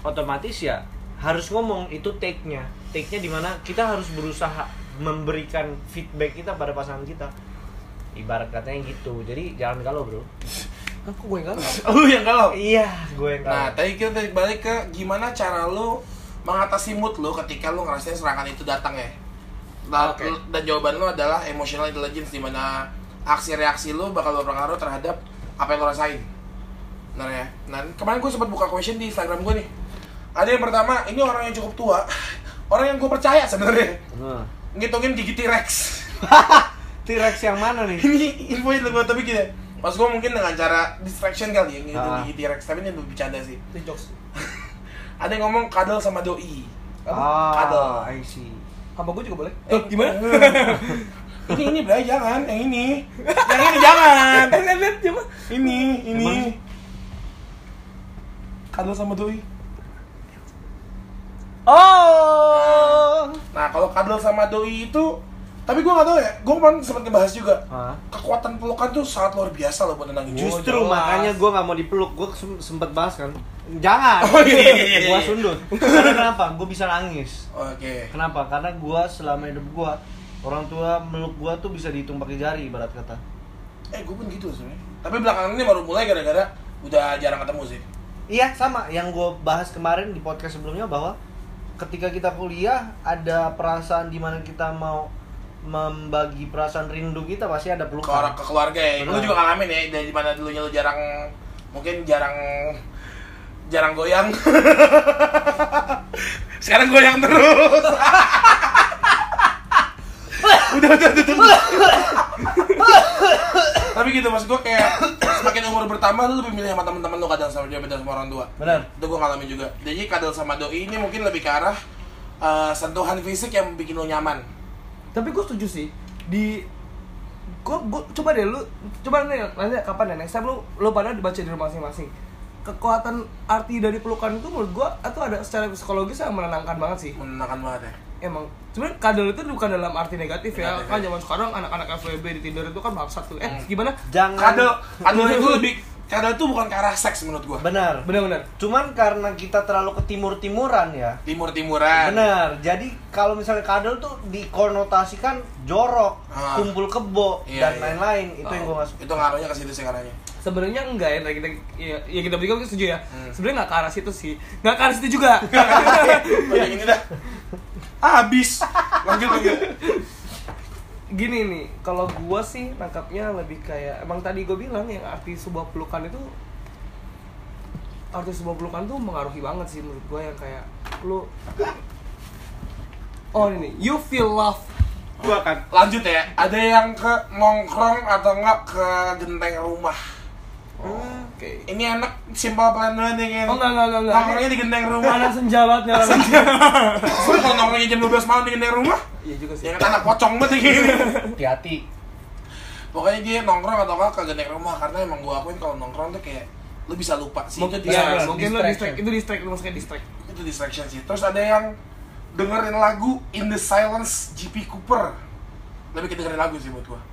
Speaker 2: otomatis ya harus ngomong itu take-nya take-nya di mana kita harus berusaha memberikan feedback kita pada pasangan kita ibarat katanya gitu jadi jangan galau bro
Speaker 3: Kok gue enggak?
Speaker 1: Lu yang galau.
Speaker 2: iya gue yang galau
Speaker 1: Nah, tadi kita balik ke gimana cara lu mengatasi mood lu ketika lu ngerasain serangan itu datang ya. Nah,
Speaker 3: Oke.
Speaker 1: Dan jawaban lu adalah emotional intelligence di mana aksi reaksi lu bakal berpengaruh terhadap apa yang lu rasain. Benar ya. Nah, kemarin gue sempat buka question di Instagram gue nih. Ada yang pertama, ini orang yang cukup tua, orang yang gue percaya sebenarnya.
Speaker 2: nah.
Speaker 1: Ngitungin gigi T-Rex.
Speaker 2: T-Rex yang mana nih
Speaker 1: ini info itu gue tapi gini. Pas gue mungkin dengan cara distraction kali ya, ngitung
Speaker 2: Ah.
Speaker 1: gigi T-Rex, tapi ini untuk bercanda sih.
Speaker 3: Itu jokes
Speaker 1: Ada yang ngomong kadal sama doi.
Speaker 2: ah
Speaker 1: Kadal.
Speaker 2: I see
Speaker 3: Sama gue juga boleh
Speaker 1: Eh,
Speaker 3: Eh, gimana?
Speaker 1: Ini ini Bray jangan, yang ini. Yang ini jangan.
Speaker 3: Eh,
Speaker 1: Ini, ini.
Speaker 2: Emang?
Speaker 1: Kadal sama doi.
Speaker 3: Oh
Speaker 1: Nah, kalau kadal sama doi itu tapi gue gak tau ya, gue kemarin sempat ngebahas juga
Speaker 2: Hah?
Speaker 1: Kekuatan pelukan tuh sangat luar biasa loh buat tenangin
Speaker 3: Oh,
Speaker 2: Justru
Speaker 3: jelas.
Speaker 2: makanya gue nggak mau dipeluk, gue sempet bahas kan. Jangan.
Speaker 1: Oh, iya, iya, iya,
Speaker 2: Gua
Speaker 1: iya.
Speaker 2: sundut. Karena kenapa? Gue bisa nangis.
Speaker 1: Oke
Speaker 2: Kenapa? Karena gua selama hidup gua orang tua meluk gua tuh bisa dihitung pakai jari ibarat kata.
Speaker 1: Eh, gue pun gitu sebenarnya Tapi belakangan ini baru mulai gara-gara udah jarang ketemu sih
Speaker 2: Iya sama yang gua bahas kemarin di podcast sebelumnya bahwa ketika kita kuliah ada perasaan di mana kita mau membagi perasaan rindu kita pasti ada
Speaker 1: ke
Speaker 2: pelukan.
Speaker 1: orang ke keluarga ya. Lu
Speaker 2: Benar.
Speaker 1: juga ngalamin ya dari mana dulunya lu jarang mungkin jarang jarang goyang. Sekarang goyang terus. udah udah udah. udah. Tapi gitu mas gue kayak semakin umur bertambah lu lebih milih sama teman-teman lu kadang sama dia beda sama orang tua.
Speaker 2: Benar.
Speaker 1: Itu gue ngalamin juga. Jadi kadal sama doi ini mungkin lebih ke arah eh, sentuhan fisik yang bikin lu nyaman.
Speaker 3: Tapi gue setuju sih Di Gue, gue coba deh lu Coba nih Nanti kapan ya Next time lu Lu pada dibaca di rumah masing-masing kekuatan arti dari pelukan itu menurut gua itu ada secara psikologis yang menenangkan banget sih
Speaker 1: menenangkan banget ya
Speaker 3: emang sebenarnya kadal itu bukan dalam arti negatif ya
Speaker 1: Negatif,
Speaker 3: kan
Speaker 1: ya.
Speaker 3: zaman sekarang anak-anak FWB di Tinder itu kan bangsat tuh eh
Speaker 1: Hmm.
Speaker 3: gimana
Speaker 2: Jangan
Speaker 1: kadal kadal itu lebih kadal itu bukan ke arah seks menurut gua
Speaker 2: benar.
Speaker 3: benar-benar
Speaker 2: Cuman karena kita terlalu ke timur-timuran ya.
Speaker 1: timur timuran
Speaker 2: Benar. Jadi kalau misalnya kadal tuh dikonotasikan jorok,
Speaker 1: Ah.
Speaker 2: kumpul kebo
Speaker 1: Iya,
Speaker 2: dan
Speaker 1: iya.
Speaker 2: lain-lain. Itu yang
Speaker 3: Oh.
Speaker 2: gue masuk.
Speaker 1: itu ngaruhnya ke situ sih karanya
Speaker 3: sebenarnya enggak ya kita ya, ya kita bertiga mungkin setuju ya.
Speaker 1: Hmm.
Speaker 3: sebenarnya nggak ke arah situ sih. Nggak ke arah situ juga.
Speaker 1: Udah ini dah. Habis. Lanjut lanjut.
Speaker 3: Gini nih kalau gua sih nangkapnya lebih kayak emang tadi gue bilang yang arti sebuah pelukan itu arti sebuah pelukan tuh mengaruhi banget sih menurut gua yang kayak lu oh ini nih, you feel love.
Speaker 2: Gua kan
Speaker 1: lanjut ya. Ada yang ke nongkrong atau enggak ke genteng rumah
Speaker 3: oke.
Speaker 1: Ini enak simple plan dulu nih kan
Speaker 3: oh enggak enggak enggak
Speaker 1: nongkrongnya di genteng rumah.
Speaker 3: Mana senja banget nyala
Speaker 1: Soalnya kalau nongkrongnya jam 12 malam di genteng rumah.
Speaker 3: Iya juga sih.
Speaker 1: Ya kan anak pocong banget gini
Speaker 2: hati-hati.
Speaker 1: pokoknya dia nongkrong atau enggak ke genteng rumah karena emang gua akuin kalau nongkrong tuh kayak lu bisa lupa sih.
Speaker 3: Mungkin ya,
Speaker 1: distraction.
Speaker 3: mungkin lo
Speaker 2: distraction.
Speaker 3: distract itu distract itu maksudnya distract.
Speaker 1: Itu distraction sih. Terus ada yang dengerin lagu In the Silence GP Cooper. Lebih dengerin lagu sih buat gua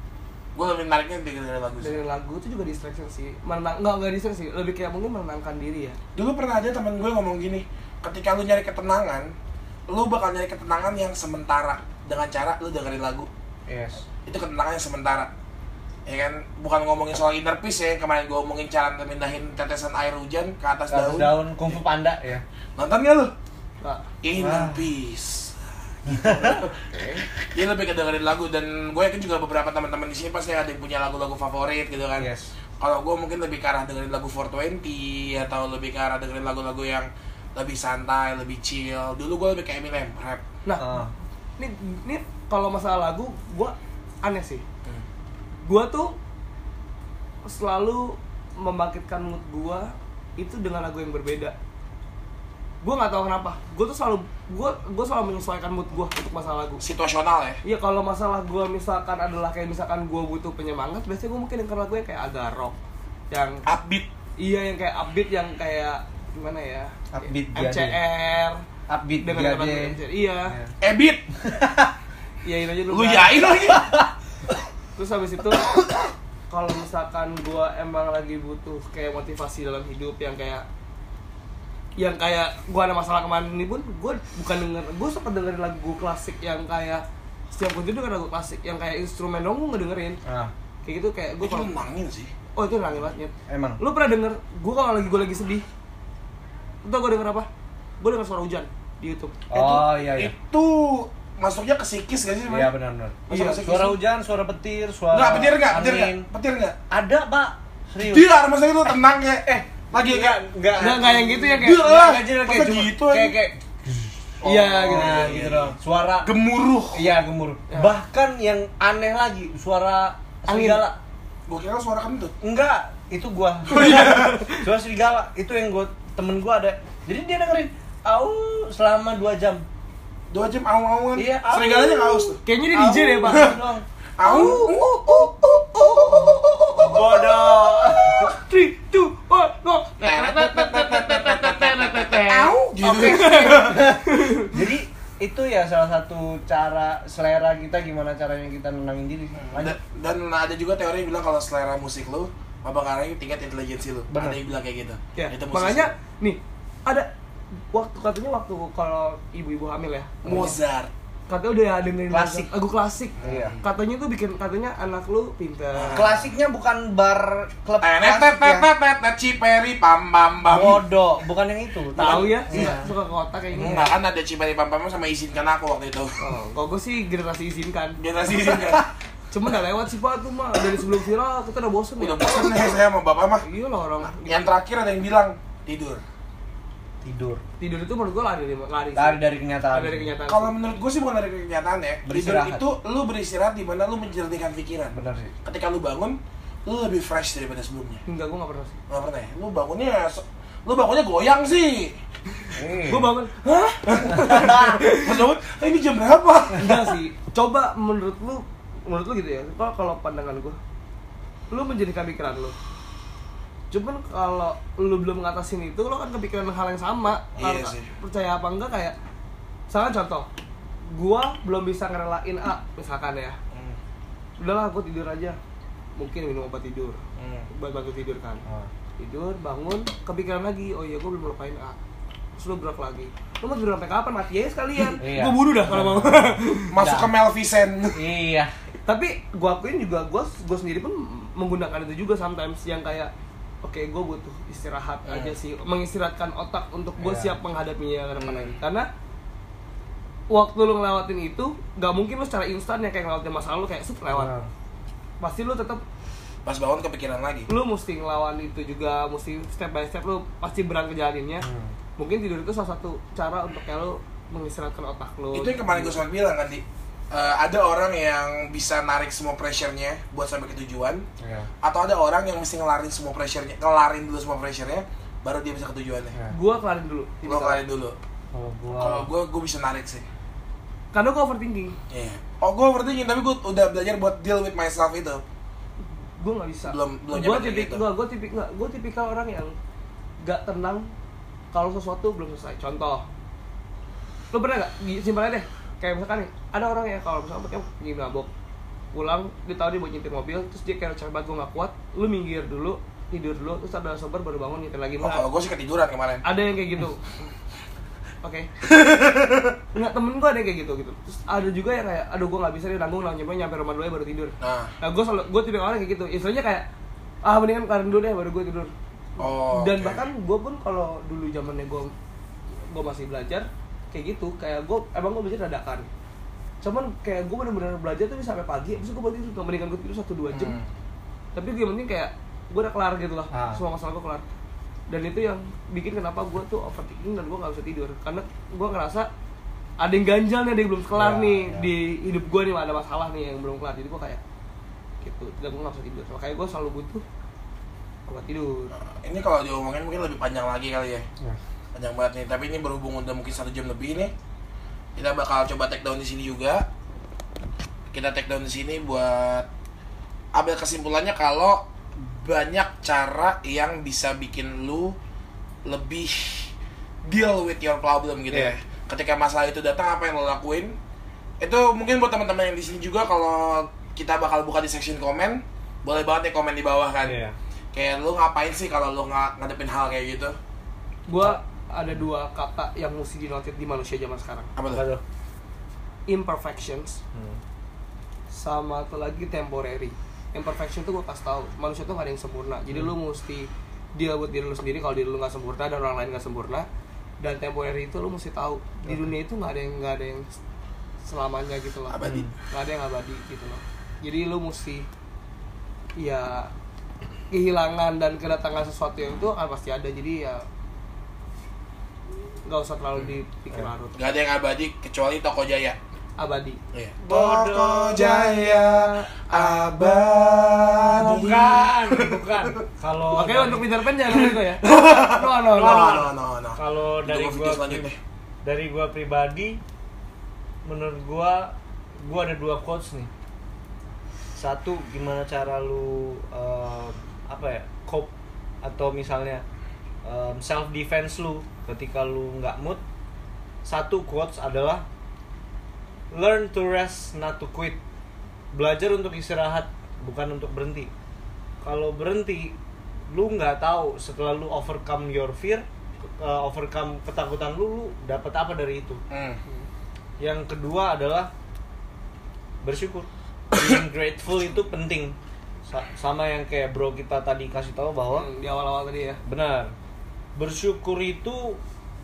Speaker 1: gua lebih nariknya di dengerin lagu sih.
Speaker 3: Dari lagu itu juga distraction sih. Menang enggak enggak distraction sih. Lebih kayak mungkin menenangkan diri ya.
Speaker 1: Dulu pernah ada teman gue ngomong gini ketika lu nyari ketenangan lu bakal nyari ketenangan yang sementara dengan cara lu dengerin lagu.
Speaker 2: Yes.
Speaker 1: itu ketenangan yang sementara. Ya kan? Bukan ngomongin soal inner peace ya kemarin gue ngomongin cara mindahin tetesan air hujan ke atas
Speaker 2: Daun,
Speaker 1: daun.
Speaker 2: daun kungfu panda ya.
Speaker 1: nonton gak lu?
Speaker 3: Nggak.
Speaker 1: inner peace dia lebih ke dengerin lagu dan gue yakin juga beberapa teman-teman di sini pasti ada yang punya lagu-lagu favorit gitu kan
Speaker 2: Yes.
Speaker 1: kalau gue mungkin lebih ke arah dengerin lagu 420 atau lebih ke arah dengerin lagu-lagu yang lebih santai, lebih chill. Dulu gue lebih kayak Eminem, rap.
Speaker 3: nah
Speaker 2: Ah.
Speaker 3: ini ini kalau masalah lagu gua aneh sih
Speaker 1: Hmm.
Speaker 3: gua tuh selalu membangkitkan mood gua itu dengan lagu yang berbeda gua nggak tahu kenapa gua tuh selalu gua gua selalu menyesuaikan mood gua untuk masalah lagu
Speaker 1: Situasional ya.
Speaker 3: Iya kalau masalah gua misalkan adalah kayak misalkan gua butuh penyemangat biasanya gua mungkin denger lagu yang kayak agak rock yang
Speaker 1: Upbeat.
Speaker 3: iya yang kayak upbeat yang kayak gimana ya
Speaker 2: Upbeat
Speaker 3: MCR
Speaker 2: Upbeat
Speaker 3: dengan. MCR iya
Speaker 1: Ebit.
Speaker 3: iyain aja
Speaker 1: Lu
Speaker 3: Bang.
Speaker 1: yain lagi.
Speaker 3: terus habis itu kalau misalkan gua emang lagi butuh kayak motivasi dalam hidup yang kayak yang kayak gua ada masalah kemarin ini pun gua bukan denger gua sempat dengerin lagu klasik yang kayak setiap gua tidur denger lagu klasik yang kayak instrumen dong gua ngedengerin
Speaker 2: Ah,
Speaker 3: kayak gitu kayak gua
Speaker 1: Itu
Speaker 3: kalau
Speaker 1: nangin sih.
Speaker 3: oh itu nangis banget Nyet.
Speaker 2: emang.
Speaker 3: lu pernah denger gua kalau lagi gua lagi sedih lu tau gua denger apa gua denger suara hujan di YouTube
Speaker 2: Oh iya iya.
Speaker 1: Itu masuknya ke psikis gak sih?
Speaker 2: Iya benar benar.
Speaker 3: Iya.
Speaker 2: Suara hujan, suara petir, suara
Speaker 1: Enggak, petir enggak? Petir enggak?
Speaker 2: angin.
Speaker 1: Petir enggak?
Speaker 2: Ada, Pak. Serius.
Speaker 1: Dia maksudnya lu tenang ya. Eh, lagi
Speaker 2: enggak, enggak.
Speaker 3: Nggak, nggak yang gitu ya, kayak-.
Speaker 2: Enggak, jadi
Speaker 1: Masa
Speaker 2: kayak cuma-
Speaker 1: gitu
Speaker 2: kayak
Speaker 1: aja?
Speaker 2: kayak
Speaker 3: iya
Speaker 1: Oh,
Speaker 3: gitu
Speaker 2: Nah,
Speaker 1: iya,
Speaker 2: gitu
Speaker 1: iya.
Speaker 2: dong. Suara
Speaker 1: gemuruh.
Speaker 2: Iya, gemuruh.
Speaker 3: Ya.
Speaker 2: Bahkan yang aneh lagi, suara serigala.
Speaker 1: Gua kira suara kentut.
Speaker 2: Enggak, itu gua.
Speaker 1: Oh, iya.
Speaker 2: suara serigala itu yang gua temen gua ada. Jadi dia dengerin au selama 2 jam.
Speaker 1: Dua jam au-auan.
Speaker 2: Iya, au.
Speaker 1: Serigalanya ngaus tuh.
Speaker 3: kayaknya dia DJ deh pak
Speaker 2: Gitu doang.
Speaker 1: Au.
Speaker 2: Bodoh.
Speaker 3: three
Speaker 2: itu ya salah satu cara selera kita gimana caranya kita nenangin diri.
Speaker 1: Dan, dan ada juga teori yang bilang kalau selera musik lu mempengaruhi tingkat intelijensi lu.
Speaker 2: Benar.
Speaker 1: Ada yang bilang kayak gitu.
Speaker 3: ya
Speaker 1: Itu musisi.
Speaker 3: makanya nih ada waktu katanya waktu kalau ibu-ibu hamil ya
Speaker 1: Mozart.
Speaker 3: Katanya udah dengerin
Speaker 2: Klasik.
Speaker 3: lagu klasik
Speaker 2: Iya.
Speaker 3: katanya tuh bikin katanya anak lu pinter
Speaker 2: Klasiknya bukan bar klub ya.
Speaker 1: ciperi pam pam pam.
Speaker 2: Bodoh, bukan yang itu.
Speaker 3: tahu ya
Speaker 2: Iya.
Speaker 3: suka ke kota kayak gini
Speaker 1: Enggak kan ada ciperi pam pam sama izinkan aku waktu itu.
Speaker 3: oh kalau gue sih generasi izinkan
Speaker 1: Generasi izinkan.
Speaker 3: cuma udah lewat sih pak tuh mah dari sebelum viral kita udah bosen
Speaker 1: Udah
Speaker 3: ya
Speaker 1: bosan nih saya sama bapak mah.
Speaker 3: iya lah orang
Speaker 1: Yang terakhir ada yang bilang tidur.
Speaker 2: Tidur.
Speaker 3: tidur itu menurut gue lari lari.
Speaker 2: Lari dari kenyataan.
Speaker 3: Lari dari kenyataan
Speaker 1: Kalau menurut gue sih bukan dari kenyataan ya. Tidur
Speaker 2: Beristirahat.
Speaker 1: itu lu beristirahat di mana lu menjernihkan pikiran.
Speaker 2: Benar sih.
Speaker 1: Ketika lu bangun, lu lebih fresh daripada sebelumnya.
Speaker 3: enggak gue gak pernah sih
Speaker 1: Gak pernah ya? Lu bangunnya lu bangunnya goyang sih.
Speaker 2: Eh.
Speaker 3: gue bangun hah
Speaker 1: "Eh, ini jam berapa?
Speaker 3: enggak sih coba menurut lu menurut lu gitu ya kalau kalau pandangan gue lu menjadikan pikiran lu cuman kalau lu belum ngatasin itu lo kan kepikiran hal yang sama.
Speaker 1: Iya sih.
Speaker 3: percaya apa enggak kayak misalkan contoh gua belum bisa ngerelain A misalkan ya.
Speaker 1: Hmm.
Speaker 3: udahlah aku tidur aja. Mungkin minum obat tidur.
Speaker 1: Hmm.
Speaker 3: buat bantu tidur kan.
Speaker 2: Ah.
Speaker 3: tidur bangun kepikiran lagi. Oh iya gue belum lupain A. Terus lu gerak lagi. Lu mau tidur sampai kapan? Mati aja sekalian.
Speaker 2: Iya.
Speaker 3: gue bunuh dah kalau mau.
Speaker 1: Masuk ke Melvisen.
Speaker 2: iya.
Speaker 3: Tapi gue akuin juga gue gue sendiri pun menggunakan itu juga sometimes. Yang kayak oke gue butuh istirahat
Speaker 1: Hmm.
Speaker 3: aja sih mengistirahatkan otak untuk gue
Speaker 2: Iya.
Speaker 3: siap menghadapinya ke depan
Speaker 1: Hmm.
Speaker 3: lagi karena waktu lu ngelewatin itu gak mungkin lu secara instan ya kayak ngelewatin masa lalu kayak set lewat
Speaker 2: Ah.
Speaker 3: pasti lu tetap
Speaker 1: Pas bangun kepikiran lagi.
Speaker 3: lu mesti ngelawan itu juga mesti step by step lu pasti berat ngejalaninnya
Speaker 2: Hmm.
Speaker 3: mungkin tidur itu salah satu cara untuk kayak lu mengistirahatkan otak lu
Speaker 1: Itu yang kemarin gue sempat bilang kan, Di. Eh, ada orang yang bisa narik semua pressure-nya buat sampai ke tujuan
Speaker 2: Iya.
Speaker 1: atau ada orang yang mesti ngelarin semua pressure-nya, ngelarin dulu semua pressure-nya baru dia bisa ke tujuannya.
Speaker 2: Iya.
Speaker 3: gua kelarin dulu
Speaker 1: Gue
Speaker 3: tipikal.
Speaker 1: ngelarin dulu.
Speaker 2: Kalau gua
Speaker 1: Kalau gue gue bisa narik sih.
Speaker 3: karena gua overthinking
Speaker 1: Iya. Oh, gue overthinking tapi gue udah belajar buat deal with myself itu.
Speaker 3: gue nggak bisa
Speaker 1: Belum- belum
Speaker 3: gue
Speaker 1: nyampe
Speaker 3: tipik
Speaker 1: gitu.
Speaker 3: gue gue tipik nggak gue tipikal orang yang gak tenang kalau sesuatu belum selesai contoh lu pernah nggak Gi- simpel aja deh kayak misalkan nih ada orang yang kalau misalkan pakai pergi mabok pulang dia tahu dia mau nyetir mobil terus dia kayak banget gue nggak kuat lu minggir dulu tidur dulu terus ada sober baru bangun nyetir lagi.
Speaker 1: Oh, kalau gue sih ketiduran kemarin.
Speaker 3: ada yang kayak gitu. Oke. Nggak temen gue ada yang kayak gitu gitu. Terus ada juga yang kayak aduh gue nggak bisa nih nanggung nanggung nyampe rumah dulu ya baru tidur.
Speaker 1: Nah,
Speaker 3: nah gue selalu gue tipe orang kayak gitu. Istilahnya kayak ah mendingan kalian dulu deh baru gue tidur.
Speaker 1: Oh.
Speaker 3: dan
Speaker 1: oke.
Speaker 3: bahkan gue pun kalau dulu zamannya gue gue masih belajar kayak gitu kayak gue emang gue belajar dadakan cuman kayak gue bener-bener belajar tuh bisa sampai pagi terus gue tidur Nggak mendingan gue tidur satu dua jam
Speaker 1: Hmm.
Speaker 3: tapi gue penting kayak gue udah kelar gitu loh
Speaker 2: Ah.
Speaker 3: semua masalah gue kelar dan itu yang bikin kenapa gue tuh overthinking dan gue nggak bisa tidur karena gue ngerasa ada yang ganjal nih ada yang belum kelar
Speaker 2: Ya,
Speaker 3: nih
Speaker 2: ya.
Speaker 3: di hidup gue nih ada masalah nih yang belum kelar jadi gue kayak gitu dan gue nggak bisa tidur makanya gue selalu butuh obat tidur
Speaker 1: Ini kalau diomongin mungkin lebih panjang lagi kali ya.
Speaker 2: Ya.
Speaker 1: Panjang banget nih. Tapi ini berhubung udah mungkin satu jam lebih nih. Kita bakal coba take down di sini juga. Kita take down di sini buat ambil kesimpulannya kalau banyak cara yang bisa bikin lu lebih deal with your problem gitu ya.
Speaker 2: Iya.
Speaker 1: Ketika masalah itu datang apa yang lo lakuin? Itu mungkin buat teman-teman yang di sini juga kalau kita bakal buka di section komen, boleh banget ya komen di bawah kan.
Speaker 2: Iya.
Speaker 1: Kayak lu ngapain sih kalau lu nggak ngadepin hal kayak gitu?
Speaker 3: gue ada dua kata yang mesti dinotit di manusia zaman sekarang.
Speaker 1: Apa tuh?
Speaker 3: imperfections.
Speaker 2: Hmm.
Speaker 3: sama satu lagi temporary. Imperfection tuh gue kasih tahu manusia tuh gak ada yang sempurna. Jadi lu mesti deal buat diri lu sendiri kalau diri lu nggak sempurna dan orang lain nggak sempurna. Dan temporary itu lu mesti tahu di dunia itu nggak ada yang nggak ada yang selamanya gitu loh.
Speaker 1: Abadi.
Speaker 3: nggak ada yang abadi gitu loh. Jadi lu mesti ya kehilangan dan kedatangan sesuatu yang itu akan pasti ada. Jadi ya nggak usah terlalu dipikir larut
Speaker 1: Gak ada yang abadi kecuali Toko Jaya.
Speaker 3: abadi
Speaker 1: Iya. Toko Jaya abadi.
Speaker 2: Bukan, bukan. Kalau
Speaker 3: Oke
Speaker 2: dari-
Speaker 3: untuk Peter Pan jangan gitu ya. No no no.
Speaker 1: No, no, no, no.
Speaker 2: kalau dari gua dari gua pribadi menurut gua gua ada dua quotes nih satu gimana cara lu um, apa ya cope atau misalnya um, self defense lu ketika lu nggak mood satu quotes adalah learn to rest not to quit. Belajar untuk istirahat bukan untuk berhenti. Kalau berhenti lu nggak tahu setelah lu overcome your fear uh, overcome ketakutan lu lu dapat apa dari itu.
Speaker 1: Hmm.
Speaker 2: yang kedua adalah bersyukur. Being grateful itu penting. Sa- sama yang kayak bro kita tadi kasih tahu bahwa
Speaker 3: Hmm, di awal-awal tadi ya.
Speaker 2: benar bersyukur itu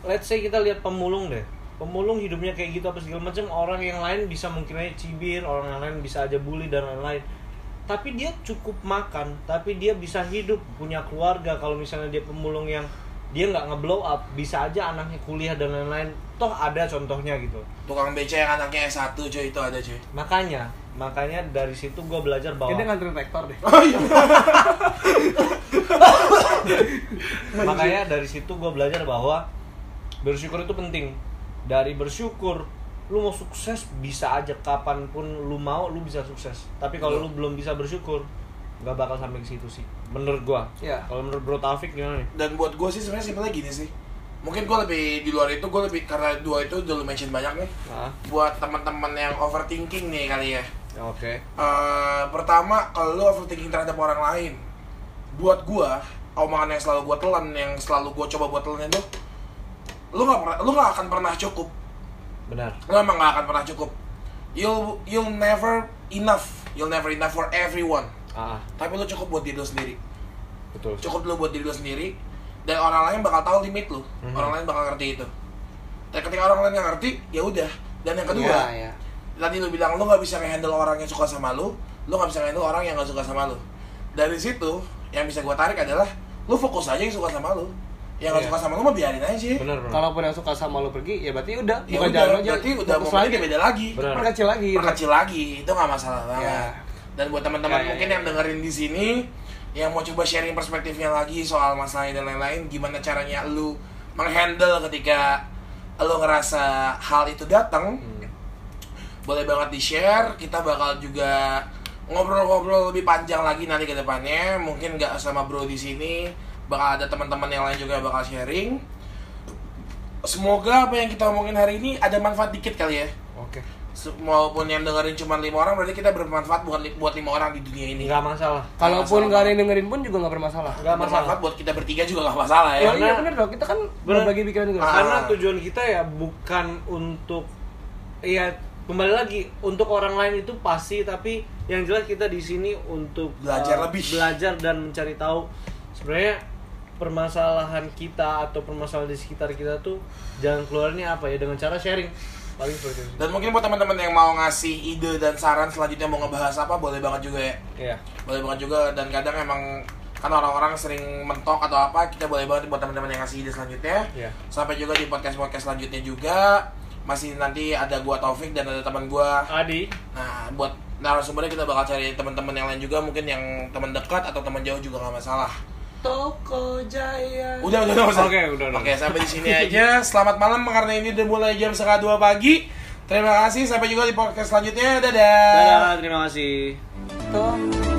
Speaker 2: let's say kita lihat pemulung deh pemulung hidupnya kayak gitu apa segala macam orang yang lain bisa mungkin aja cibir orang yang lain bisa aja bully dan lain-lain tapi dia cukup makan tapi dia bisa hidup punya keluarga kalau misalnya dia pemulung yang dia nggak ngeblow up bisa aja anaknya kuliah dan lain-lain toh ada contohnya gitu
Speaker 1: Tukang beca yang anaknya S1 cuy itu ada cuy.
Speaker 2: makanya makanya dari situ gue belajar bahwa
Speaker 3: Kayaknya nganterin rektor deh.
Speaker 1: Oh iya.
Speaker 2: makanya dari situ gue belajar bahwa bersyukur itu penting. Dari bersyukur lu mau sukses bisa aja kapan pun lu mau lu bisa sukses. Tapi kalau lu belum bisa bersyukur nggak bakal sampai ke situ sih menurut gua.
Speaker 3: Iya.
Speaker 2: kalau menurut Bro Taufik gimana nih?
Speaker 1: Dan buat gue sih sebenarnya simpelnya gini sih. Mungkin gue lebih di luar itu gue lebih karena dua itu udah lu mention banyak nih.
Speaker 2: Nah
Speaker 1: buat teman-teman yang overthinking nih kali ya.
Speaker 2: Oke.
Speaker 1: Eh, pertama kalau lu overthinking terhadap orang lain buat gua omongan yang selalu gua telan yang selalu gua coba buat telan itu lu nggak pernah lu nggak akan pernah cukup.
Speaker 2: Benar.
Speaker 1: Lu emang nggak akan pernah cukup. You'll you'll never enough. You'll never enough for everyone.
Speaker 2: Ah.
Speaker 1: Tapi lu cukup buat diri lu sendiri.
Speaker 2: Betul.
Speaker 1: Cukup dulu buat diri lu sendiri dan orang lain bakal tahu limit lu.
Speaker 2: Mhm.
Speaker 1: orang lain bakal ngerti itu. Dan ketika orang lain nggak ngerti ya udah. Dan yang kedua
Speaker 3: Iya, iya.
Speaker 1: tadi lu bilang lu nggak bisa ngehandle orang yang suka sama lu lu nggak bisa ngehandle orang yang nggak suka sama lu. Dari situ yang bisa gua tarik adalah lu fokus aja yang suka sama lu yang nggak
Speaker 2: Iya.
Speaker 1: suka sama lu mah biarin aja
Speaker 2: benar benar
Speaker 3: Kalaupun yang suka sama lo pergi, ya berarti udah
Speaker 1: ya
Speaker 3: bukan
Speaker 1: udah
Speaker 3: jalan aja.
Speaker 1: berarti udah momennya
Speaker 3: lagi.
Speaker 1: beda lagi
Speaker 2: Benar.
Speaker 3: Perkecil lagi. gitu.
Speaker 1: perkecil lagi itu nggak masalah banget
Speaker 3: Iya.
Speaker 1: dan buat teman-teman
Speaker 3: Ya, ya,
Speaker 1: mungkin
Speaker 3: ya.
Speaker 1: yang dengerin di sini yang mau coba sharing perspektifnya lagi soal masalahnya dan lain-lain gimana caranya lu menghandle ketika lu ngerasa hal itu datang
Speaker 2: Hmm.
Speaker 1: boleh banget di share kita bakal juga ngobrol-ngobrol lebih panjang lagi nanti ke depannya mungkin nggak sama bro di sini bakal ada teman-teman yang lain juga bakal sharing semoga apa yang kita omongin hari ini ada manfaat dikit kali ya
Speaker 2: oke
Speaker 1: Se- Walaupun yang dengerin cuma lima orang berarti kita bermanfaat buat li- buat lima orang di dunia ini.
Speaker 2: nggak masalah
Speaker 3: Kalaupun nggak ada yang dengerin pun juga nggak bermasalah.
Speaker 2: nggak
Speaker 1: bermanfaat
Speaker 2: masalah
Speaker 1: buat kita bertiga juga gak masalah ya.
Speaker 3: Ya,
Speaker 2: Karena-
Speaker 3: iya benar dong. Kita kan
Speaker 2: Bener.
Speaker 3: berbagi pikiran juga.
Speaker 1: Ah.
Speaker 2: karena tujuan kita ya bukan untuk ya kembali lagi untuk orang lain itu pasti tapi yang jelas kita di sini untuk
Speaker 1: Belajar
Speaker 2: uh,
Speaker 1: lebih.
Speaker 2: belajar dan mencari tahu sebenarnya permasalahan kita atau permasalahan di sekitar kita tuh jalan keluarnya apa ya dengan cara sharing paling seperti itu
Speaker 1: Dan mungkin buat teman-teman yang mau ngasih ide dan saran selanjutnya mau ngebahas apa boleh banget juga ya.
Speaker 2: ya
Speaker 1: Boleh banget juga dan kadang emang kan orang-orang sering mentok atau apa kita boleh banget buat teman-teman yang ngasih ide selanjutnya.
Speaker 2: ya
Speaker 1: Sampai juga di podcast-podcast selanjutnya juga masih nanti ada gua Taufik dan ada teman gua.
Speaker 2: Adi
Speaker 1: Nah, buat narasumbernya kita bakal cari teman-teman yang lain juga mungkin yang teman dekat atau teman jauh juga nggak masalah.
Speaker 3: Toko Jaya.
Speaker 1: Udah, udah, udah.
Speaker 2: Oke, udah, udah.
Speaker 1: Oke, sampai di sini aja. Selamat malam karena ini udah mulai jam setengah dua pagi. Terima kasih. Sampai juga di podcast selanjutnya. Dadah.
Speaker 2: dadah terima kasih
Speaker 3: Toko